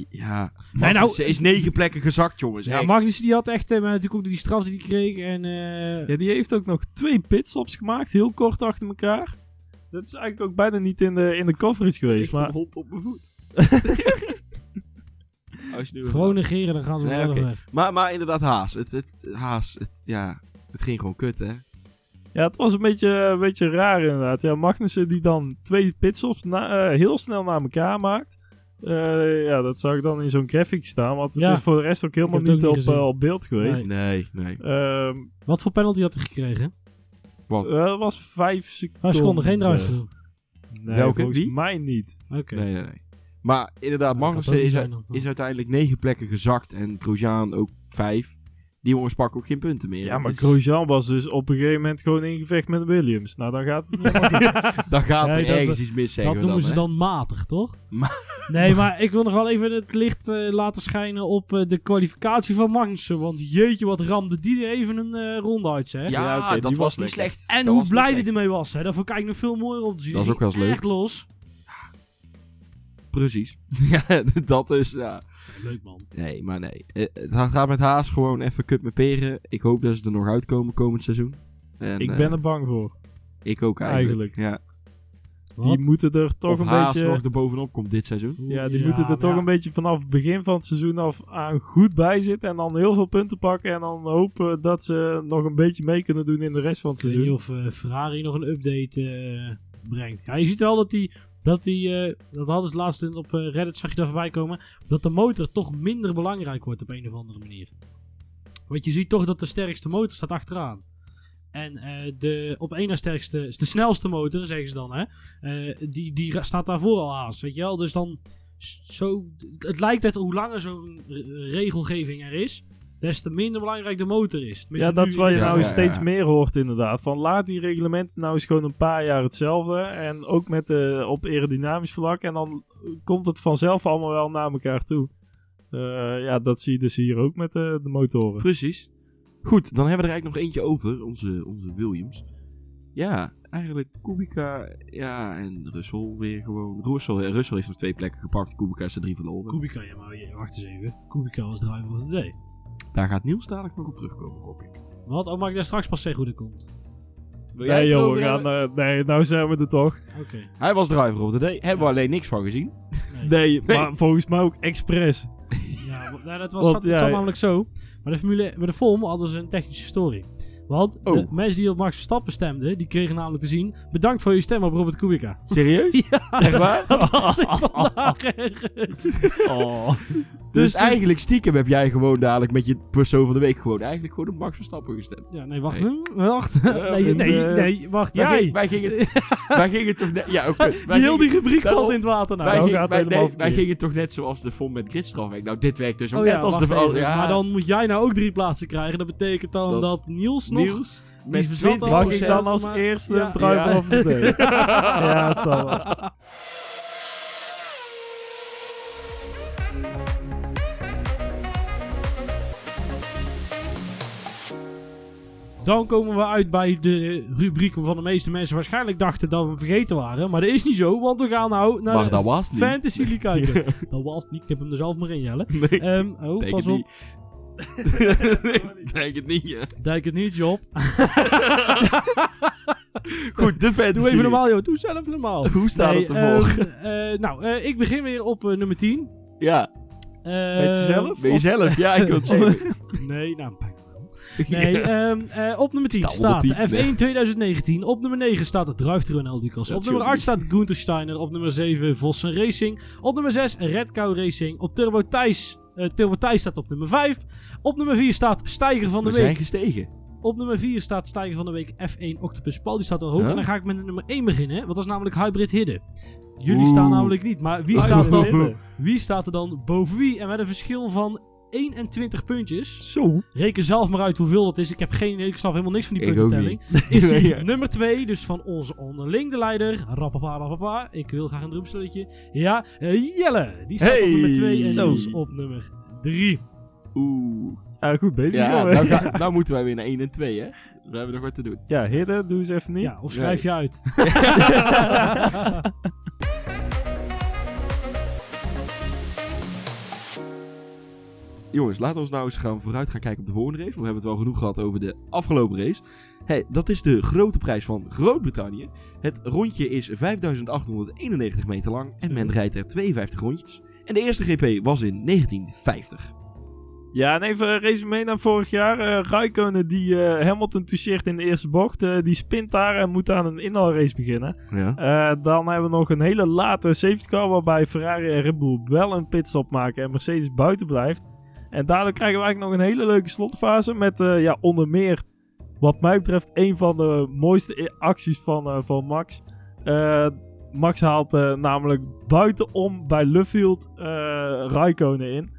Ja. Nee, nou- Ze is negen plekken gezakt, jongens. Ja. Magnussen die had echt... eh, maar natuurlijk ook die straf die hij kreeg. En... eh, Ja, die heeft ook nog twee pitstops gemaakt, heel kort achter elkaar. Dat is eigenlijk ook bijna niet in de, in de coverage geweest. Maar een hond op mijn voet. Als je nu Gewoon negeren, dan gaan ze Nee, oké. weg. maar, maar inderdaad, Haas. Het, het, Haas, het, ja, het ging gewoon kut, hè? Ja, het was een beetje, een beetje raar inderdaad. Ja, Magnussen die dan twee pitstops na- eh, heel snel na elkaar maakt. Eh, ja, dat zag ik dan in zo'n graphic staan. Want het Ja. is voor de rest ook helemaal niet ook op, niet eh, op beeld geweest. Nee, nee. Ehm, Wat voor penalty had hij gekregen? Wat? eh, dat was vijf seconden. Vijf seconden, geen drive Nee, Welke? volgens Wie? mij niet. Oké. Nee, nee, nee. Maar inderdaad, Magnussen is, is uiteindelijk negen plekken gezakt en Grosjean ook vijf. Die jongens pakken ook geen punten meer. Ja, maar is- Grosjean was dus op een gegeven moment gewoon in gevecht met Williams. Nou, dan gaat het niet. Dan gaat Nee, er dat is- ergens iets mis, zeggen Dat we noemen ze dan, dan matig, toch? Ma- nee, maar ik wil nog wel even het licht eh, laten schijnen op eh, de kwalificatie van Magnussen. Want jeetje, wat ramde die er even een eh, ronde uit, zeg. hè? Ja, die dat was was niet slecht. En Dat hoe blij hij slecht. ermee was, hè. Dat vond ik nog veel mooier om te zien. Dat is Die ook wel eens leuk. Echt los. Precies. ja, dat is, ja. Leuk, man. Nee, maar nee. Eh, Het gaat met Haas gewoon even kut met peren. Ik hoop dat ze er nog uitkomen komend seizoen. En, ik eh, ben er bang voor. Ik ook eigenlijk. Ja. Wat? Die moeten er toch of een Haas beetje... nog er bovenop komt dit seizoen. Ja, die moeten er toch ja. een beetje vanaf het begin van het seizoen af aan goed bij zitten. En dan heel veel punten pakken. En dan hopen dat ze nog een beetje mee kunnen doen in de rest van het Ik weet niet seizoen. of eh, Ferrari nog een update eh, brengt. Ja, je ziet wel dat die, dat die eh, dat hadden ze laatst op eh, Reddit, zag je daar voorbij komen, dat de motor toch minder belangrijk wordt op een of andere manier. Want je ziet toch dat de sterkste motor staat achteraan. En eh, de op één na sterkste, de snelste motor, zeggen ze dan, hè, die, die staat daarvoor al haast, weet je wel. Dus dan, zo, het lijkt dat hoe langer zo'n re- regelgeving er is, des te minder belangrijk de motor is. Tenminste, Ja, dat is wat je nou ja, steeds ja. meer hoort inderdaad. Van laat die reglementen nou eens gewoon een paar jaar hetzelfde. En ook met de, op aerodynamisch vlak. En dan komt het vanzelf allemaal wel naar elkaar toe. Eh, ja, dat zie je dus hier ook met de, de motoren. Precies. Goed, dan hebben we er eigenlijk nog eentje over. Onze, onze Williams. Ja, eigenlijk Kubica. Ja, en Russell weer gewoon. Russell, eh, Russell heeft nog twee plekken gepakt. Kubica is er drie verloren. Kubica, ja, maar wacht eens even. Kubica was driver of the day. Daar gaat Niels dadelijk nog op terugkomen, hoop ik. Wat? Oh, mag ik daar straks pas zeggen hoe dat komt? Wil jij Nee joh, we gaan, eh, nee, nou zijn we er toch. Oké. Hij was driver of the day. Hebben we alleen niks van gezien. Nee. Nee, Nee. maar volgens mij ook expres. Ja, nou, dat was, Want, zat, ja, namelijk zo. Maar de Formule, bij de FOM hadden ze een technische story. Want de Oh. mensen die op Max Verstappen stemden, die kregen namelijk te zien... Bedankt voor je stem op Robert Kubica. Serieus? Ja, Echt waar? dat was ik vandaag. Oh. Dus, Dus- eigenlijk stiekem heb jij gewoon dadelijk met je persoon van de week gewoon eigenlijk gewoon op Max Verstappen gestemd. Ja, nee, wacht. Nee. Wacht. Nee, nee, eh, nee, wacht. Wij, Jij. gingen, wij, gingen, wij gingen toch net... Ja, oké. Heel die rubriek daarom- valt in het water nou. Wij, gaat wij, nee, gingen toch net zoals de FOM met gridstrafwerk. Nou, dit werkt dus ook Oh net ja, als de... even. ja, Maar dan moet jij nou ook drie plaatsen krijgen. Dat betekent dan dat, Dat Niels die met verzat 20 al- Mag ik dan als maar- eerste ja. driver Ja. of the day? ja, het zal wel. Dan komen we uit bij de rubriek waarvan de meeste mensen waarschijnlijk dachten dat we hem vergeten waren. Maar dat is niet zo, want we gaan nou naar Maar de dat was niet. Fantasy League kijken. Dat was niet, ik heb hem er zelf maar in, Jelle. Nee, Ehm, oh, pas op. niet. denk het niet, ja. Denk het niet, Job. Goed, de fantasy. Doe even normaal, joh. Doe zelf normaal. Hoe staat Nee, het ervoor? ehm, eh, nou, eh, ik begin weer op eh, nummer 10. ja, Eh, Met jezelf? ben je zelf? Ja, ik wil het zeggen. Nee, nou, bijna wel. Nee, Ja. ehm, eh, op nummer 10 Sta onder staat 10, F1 2019. Op nummer 9 staat het Drive-Thru en Lucas. Op nummer tuurlijk. 8 staat Gunther Steiner. Op nummer 7 Vossen Racing. Op nummer 6 Red Cow Racing. Op Turbo Thijs, eh, Turbo Thijs staat op nummer 5. Op nummer 4 staat Steiger van de We Week. zijn gestegen. Op nummer 4 staat Steiger van de Week F1 Octopus Paul. Die staat al hoog. Huh? En dan ga ik met nummer 1 beginnen. Want dat is namelijk Hybrid Hidden. Jullie Oeh. staan namelijk niet. Maar wie staat, dan, Hidden. wie staat er dan boven wie? En met een verschil van 21 puntjes. Zo. Reken zelf maar uit hoeveel dat is. Ik heb geen. Ik snap helemaal niks van die puntentelling. Is hij Ja. nummer 2, dus van onze onderling de leider. Rappapa, rappapa. Ik wil graag een drumstelletje. Ja, eh, Jelle. Die staat op Hey, nummer 2 en zo. Niels op nummer 3. Oeh. Ja, goed bezig. Ja, nou, ga- nou moeten wij weer naar 1 en 2, hè? We hebben nog wat te doen. Ja, Hidden, doe eens even niet. Ja, of schrijf je uit. jongens, laten we ons nou eens gaan vooruit gaan kijken op de volgende race. We hebben het wel genoeg gehad over de afgelopen race. Hey, dat is de grote prijs van Groot-Brittannië. Het rondje is 5891 meter lang en men rijdt er 52 rondjes. En de eerste GP was in 1950. Ja, en even een resume naar vorig jaar. Raikkonen die eh, Hamilton toucheert in de eerste bocht. eh, die spint daar en moet aan een inhaalrace beginnen. Ja. Dan hebben we nog een hele late safety car waarbij Ferrari en Red Bull wel een pitstop maken en Mercedes buiten blijft. En daardoor krijgen we eigenlijk nog een hele leuke slotfase met eh, ja, onder meer wat mij betreft een van de mooiste acties van, eh, van Max. Eh, Max haalt namelijk buitenom bij Luffield Raikkonen in.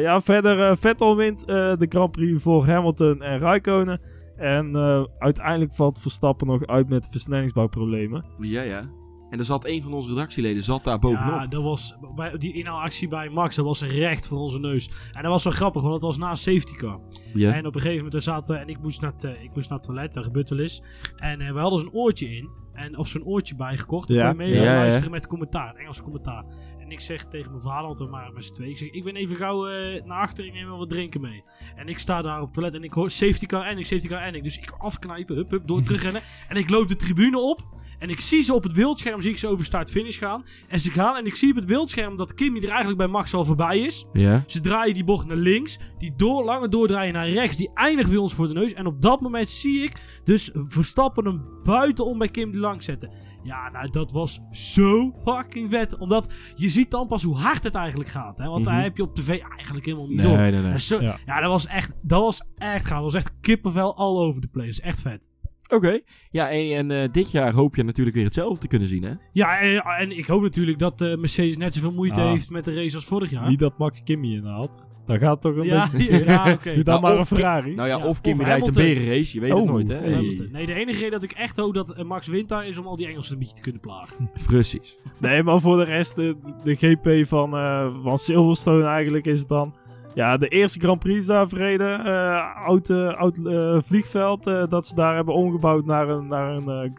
Ja, verder Vettel wint de Grand Prix voor Hamilton en Raikkonen. En uiteindelijk valt Verstappen nog uit met versnellingsbouwproblemen. Ja, ja. En er zat een van onze redactieleden zat daar bovenop. Ja, dat was bij die inhaalactie bij Max, dat was recht voor onze neus. En dat was wel grappig, want het was na een safety car. Ja. En op een gegeven moment er zaten, en ik moest naar het, eh, ik moest naar het toilet, dat gebeurt wel eens. En eh, we hadden zo'n oortje in. En, of zo'n oortje bijgekocht. Dan Ja. kon je mee Ja, ja, ja. luisteren met commentaar, het Engelse commentaar. En ik zeg tegen mijn vader, want we waren met z'n tweeën. Ik zeg, ik ben even gauw eh, naar achter, ik neem wel wat drinken mee. En ik sta daar op het toilet en ik hoor safety car en ik, safety car en ik. Dus ik afknijpen, hup, hup, door terugrennen. en ik loop de tribune op. En ik zie ze op het beeldscherm, zie ik ze over start-finish gaan. En ze gaan en ik zie op het beeldscherm dat Kimmy er eigenlijk bij Max al voorbij is. Ja. Ze draaien die bocht naar links. Die door, lange doordraaien naar rechts. Die eindigt bij ons voor de neus. En op dat moment zie ik dus Verstappen hem buitenom bij Kim die lang zetten. Ja, nou dat was zo fucking vet. Omdat je ziet dan pas hoe hard het eigenlijk gaat. Hè? Want Mhm. daar heb je op tv eigenlijk helemaal niet door. Nee, nee, nee. Zo, Ja. ja. dat was echt, dat was echt gaaf. Dat was echt kippenvel all over the place. Echt vet. Oké. Ja, en, en eh, dit jaar hoop je natuurlijk weer hetzelfde te kunnen zien, hè? Ja, en ik hoop natuurlijk dat eh, Mercedes net zoveel moeite Ah. heeft met de race als vorig jaar. Niet dat Max Kimmy inhaalt. Dan gaat het toch een ja, beetje... ja, oké. Doe dan Nou, maar of een Ferrari. Nou ja, Ja, of Kim of rijdt een berenrace, je weet Oh, het nooit, hè? hey. Nee, de enige reden dat ik echt hoop dat Max wint daar is om al die Engelsen een beetje te kunnen plagen. Precies. Nee, maar voor de rest, de, de GP van, eh, van Silverstone eigenlijk is het dan... Ja, de eerste Grand Prix daar verreden. eh, oud eh, oud vliegveld. eh, dat ze daar hebben omgebouwd naar een, naar een,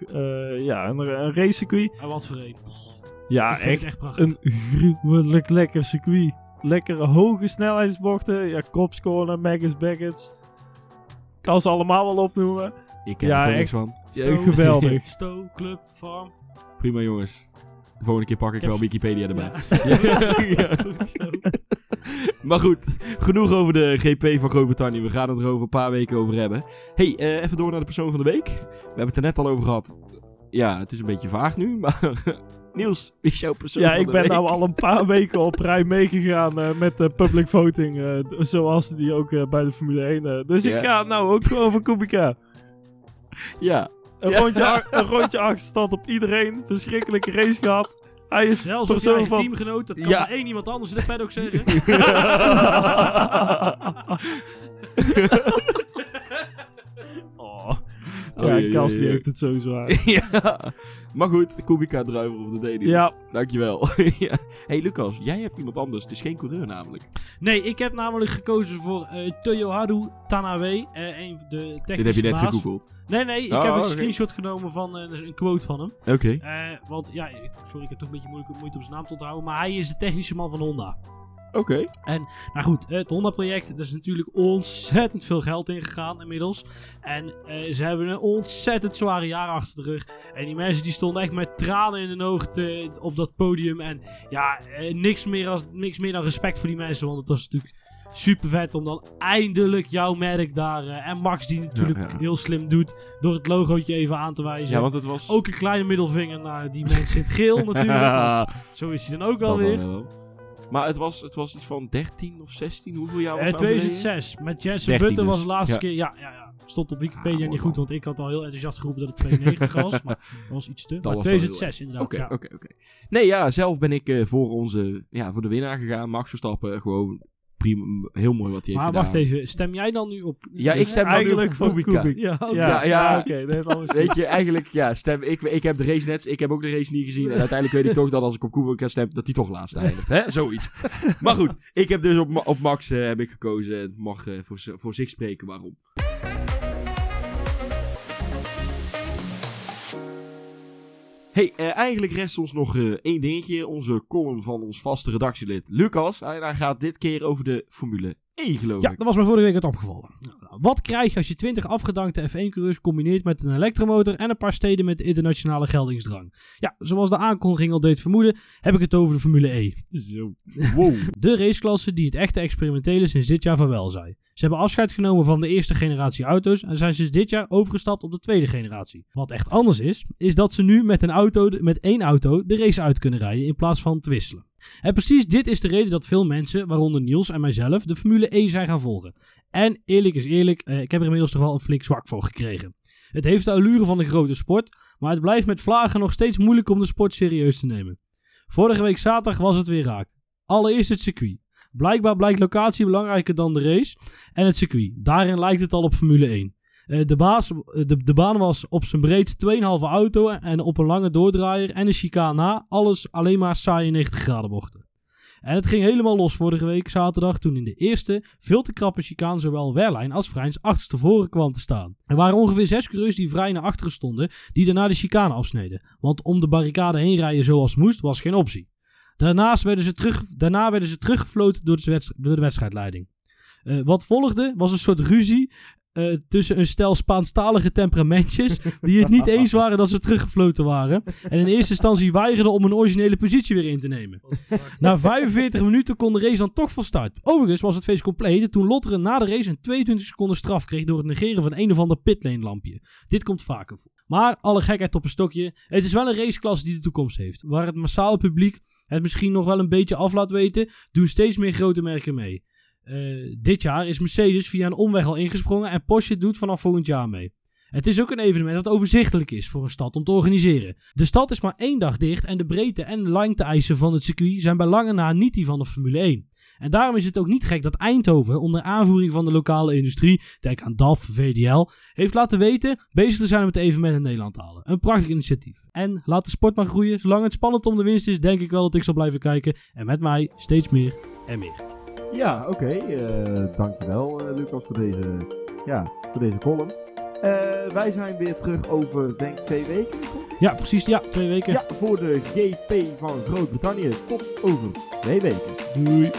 ja, een, een racecircuit. En wat voor een. Ja, echt echt prachtig. een gruwelijk lekker circuit. Lekkere hoge snelheidsbochten. Ja, Cops Corner, Magus Baggets. Kan ze allemaal wel opnoemen. Ik ken Ja, er niks van. Ja, geweldig. Stowe, Club, Farm. Prima, jongens. De volgende keer pak ik wel Wikipedia erbij. Ja. Ja. Goed zo. Maar goed, genoeg over de GP van Groot-Brittannië. We gaan het er over een paar weken over hebben. hey, eh, even door naar de persoon van de week. We hebben het er net al over gehad. Ja, het is een beetje vaag nu, maar... Niels, wie is jouw persoon Ja, van ik de ben week? nou al een paar weken op rij meegegaan eh, met de public voting. eh, d- zoals die ook eh, bij de Formule 1. eh. dus Ja. ik ga nou ook gewoon voor Kubica. Ja, Een, Ja. rondje, een rondje achterstand op iedereen. Verschrikkelijke race gehad. Hij is Zelfs op je van... teamgenoot. Dat kan Ja. maar één iemand anders in de paddock zeggen. Oh. Ja, jee, die heeft het zo zwaar. ja. Maar goed, Kubica druiver of de day. Niels. Ja. Dankjewel. ja. hey Lucas, jij hebt iemand anders. Het is geen coureur namelijk. Nee, ik heb namelijk gekozen voor eh Toyoharu Tanabe. eh een van de technische Dit heb je net baas. gegoogeld. Nee, nee, ik Oh, heb een screenshot genomen van eh, een quote van hem. Oké. Eh, want ja, sorry, ik heb toch een beetje moeite, moeite om zijn naam te onthouden. Maar hij is de technische man van Honda. Oké. Nou goed, het Honda-project, er is natuurlijk ontzettend veel geld in gegaan inmiddels. En eh, ze hebben een ontzettend zware jaar achter de rug. En die mensen die stonden echt met tranen in hun ogen te- op dat podium. En ja, eh, niks, meer als, niks meer dan respect voor die mensen. Want het was natuurlijk super vet om dan eindelijk jouw merk daar... eh, en Max die natuurlijk Ja, ja. heel slim doet door het logootje even aan te wijzen. Ja, want het was... Ook een kleine middelvinger naar die mensen in het geel natuurlijk. zo is hij dan ook wel Dat weer. Maar het was, het was iets van 13 of 16. Hoeveel jaar was Eh, het nou geleden? 2006. Met Jensen 13 Button was dus. de laatste Ja. keer. Ja, ja, ja. Stond op Wikipedia Ah, niet goed, want ik had al heel enthousiast geroepen dat het 92 was. Maar dat was iets te. maar was wel heel 2006 inderdaad. Oké, ja. oké, oké. Nee, ja, zelf ben ik eh, voor onze, ja, voor de winnaar gegaan. Max Verstappen, gewoon prima, heel mooi wat hij heeft Maar gedaan. wacht even, stem jij dan nu op. Ja, ik stem nu Eigenlijk op voor Kubica. Kubica. Ja, oké. Ja, Ja, oké. Weet je, eigenlijk, ja, stem, ik, ik heb de race net, ik heb ook de race niet gezien. En uiteindelijk weet ik toch dat als ik op Kubica stem, dat hij toch laatst eindigt. Hè? Zoiets. Maar goed, ik heb dus op, op Max eh, heb ik gekozen. Het mag eh, voor, voor zich spreken waarom. Hey, eh, eigenlijk rest ons nog eh, één dingetje. Onze column van ons vaste redactielid Lucas. Hij, hij gaat dit keer over de Formule 1, geloof Ja, ik. dat was me vorige week het opgevallen. Wat krijg je als je 20 afgedankte F1-coureurs combineert met een elektromotor en een paar steden met internationale geldingsdrang? Ja, zoals de aankondiging al deed vermoeden, heb ik het over de Formule E. Zo. Wow. De raceklasse die het echte experimentele sinds dit jaar vaarwel zei. Ze hebben afscheid genomen van de eerste generatie auto's en zijn sinds dit jaar overgestapt op de tweede generatie. Wat echt anders is, is dat ze nu met, een auto, met één auto de race uit kunnen rijden in plaats van te wisselen. En precies dit is de reden dat veel mensen, waaronder Niels en mijzelf, de Formule E zijn gaan volgen. En eerlijk is eerlijk, eh, ik heb er inmiddels toch wel een flink zwak voor gekregen. Het heeft de allure van een grote sport, maar het blijft met vlagen nog steeds moeilijk om de sport serieus te nemen. Vorige week zaterdag was het weer raak. Allereerst het circuit. Blijkbaar blijkt locatie belangrijker dan de race en het circuit. Daarin lijkt het al op Formule 1. Eh, de, baas, eh, de, de baan was op zijn breed 2,5 auto en op een lange doordraaier en een chicane na. Alles alleen maar saaie 90 graden bochten. En het ging helemaal los vorige week zaterdag toen in de eerste veel te krappe chicane zowel Werlijn als Vrijns achterstevoren kwam te staan. Er waren ongeveer zes coureurs die vrij naar achteren stonden die daarna de chicane afsneden. Want om de barricade heen rijden zoals moest was geen optie. Daarnaast werden ze terug, daarna werden ze teruggefloten door de, wedst- door de wedstrijdleiding. Eh, wat volgde was een soort ruzie eh, tussen een stel Spaanstalige temperamentjes die het niet eens waren dat ze teruggefloten waren. En in eerste instantie weigerden om een originele positie weer in te nemen. Na 45 minuten kon de race dan toch van start. Overigens was het feest compleet toen Lotteren na de race een 22 seconden straf kreeg door het negeren van een of ander pitlane lampje. Dit komt vaker voor. Maar alle gekheid op een stokje. Het is wel een raceklasse die de toekomst heeft. Waar het massale publiek het misschien nog wel een beetje af laat weten, doen steeds meer grote merken mee. Eh, dit jaar is Mercedes via een omweg al ingesprongen en Porsche doet vanaf volgend jaar mee. Het is ook een evenement dat overzichtelijk is voor een stad om te organiseren. De stad is maar één dag dicht en de breedte en lengte-eisen van het circuit zijn bij lange na niet die van de Formule 1. En daarom is het ook niet gek dat Eindhoven onder aanvoering van de lokale industrie, denk aan DAF, VDL, heeft laten weten bezig te zijn met het evenement in Nederland te halen. Een prachtig initiatief. En laat de sport maar groeien. Zolang het spannend om de winst is, denk ik wel dat ik zal blijven kijken. En met mij steeds meer en meer. Ja, oké. eh, dankjewel eh, Lucas voor deze, ja, voor deze column. Eh, wij zijn weer terug over, denk twee weken. Ja, precies. Ja, twee weken. Ja, voor de GP van Groot-Brittannië. Tot over twee weken. Doei.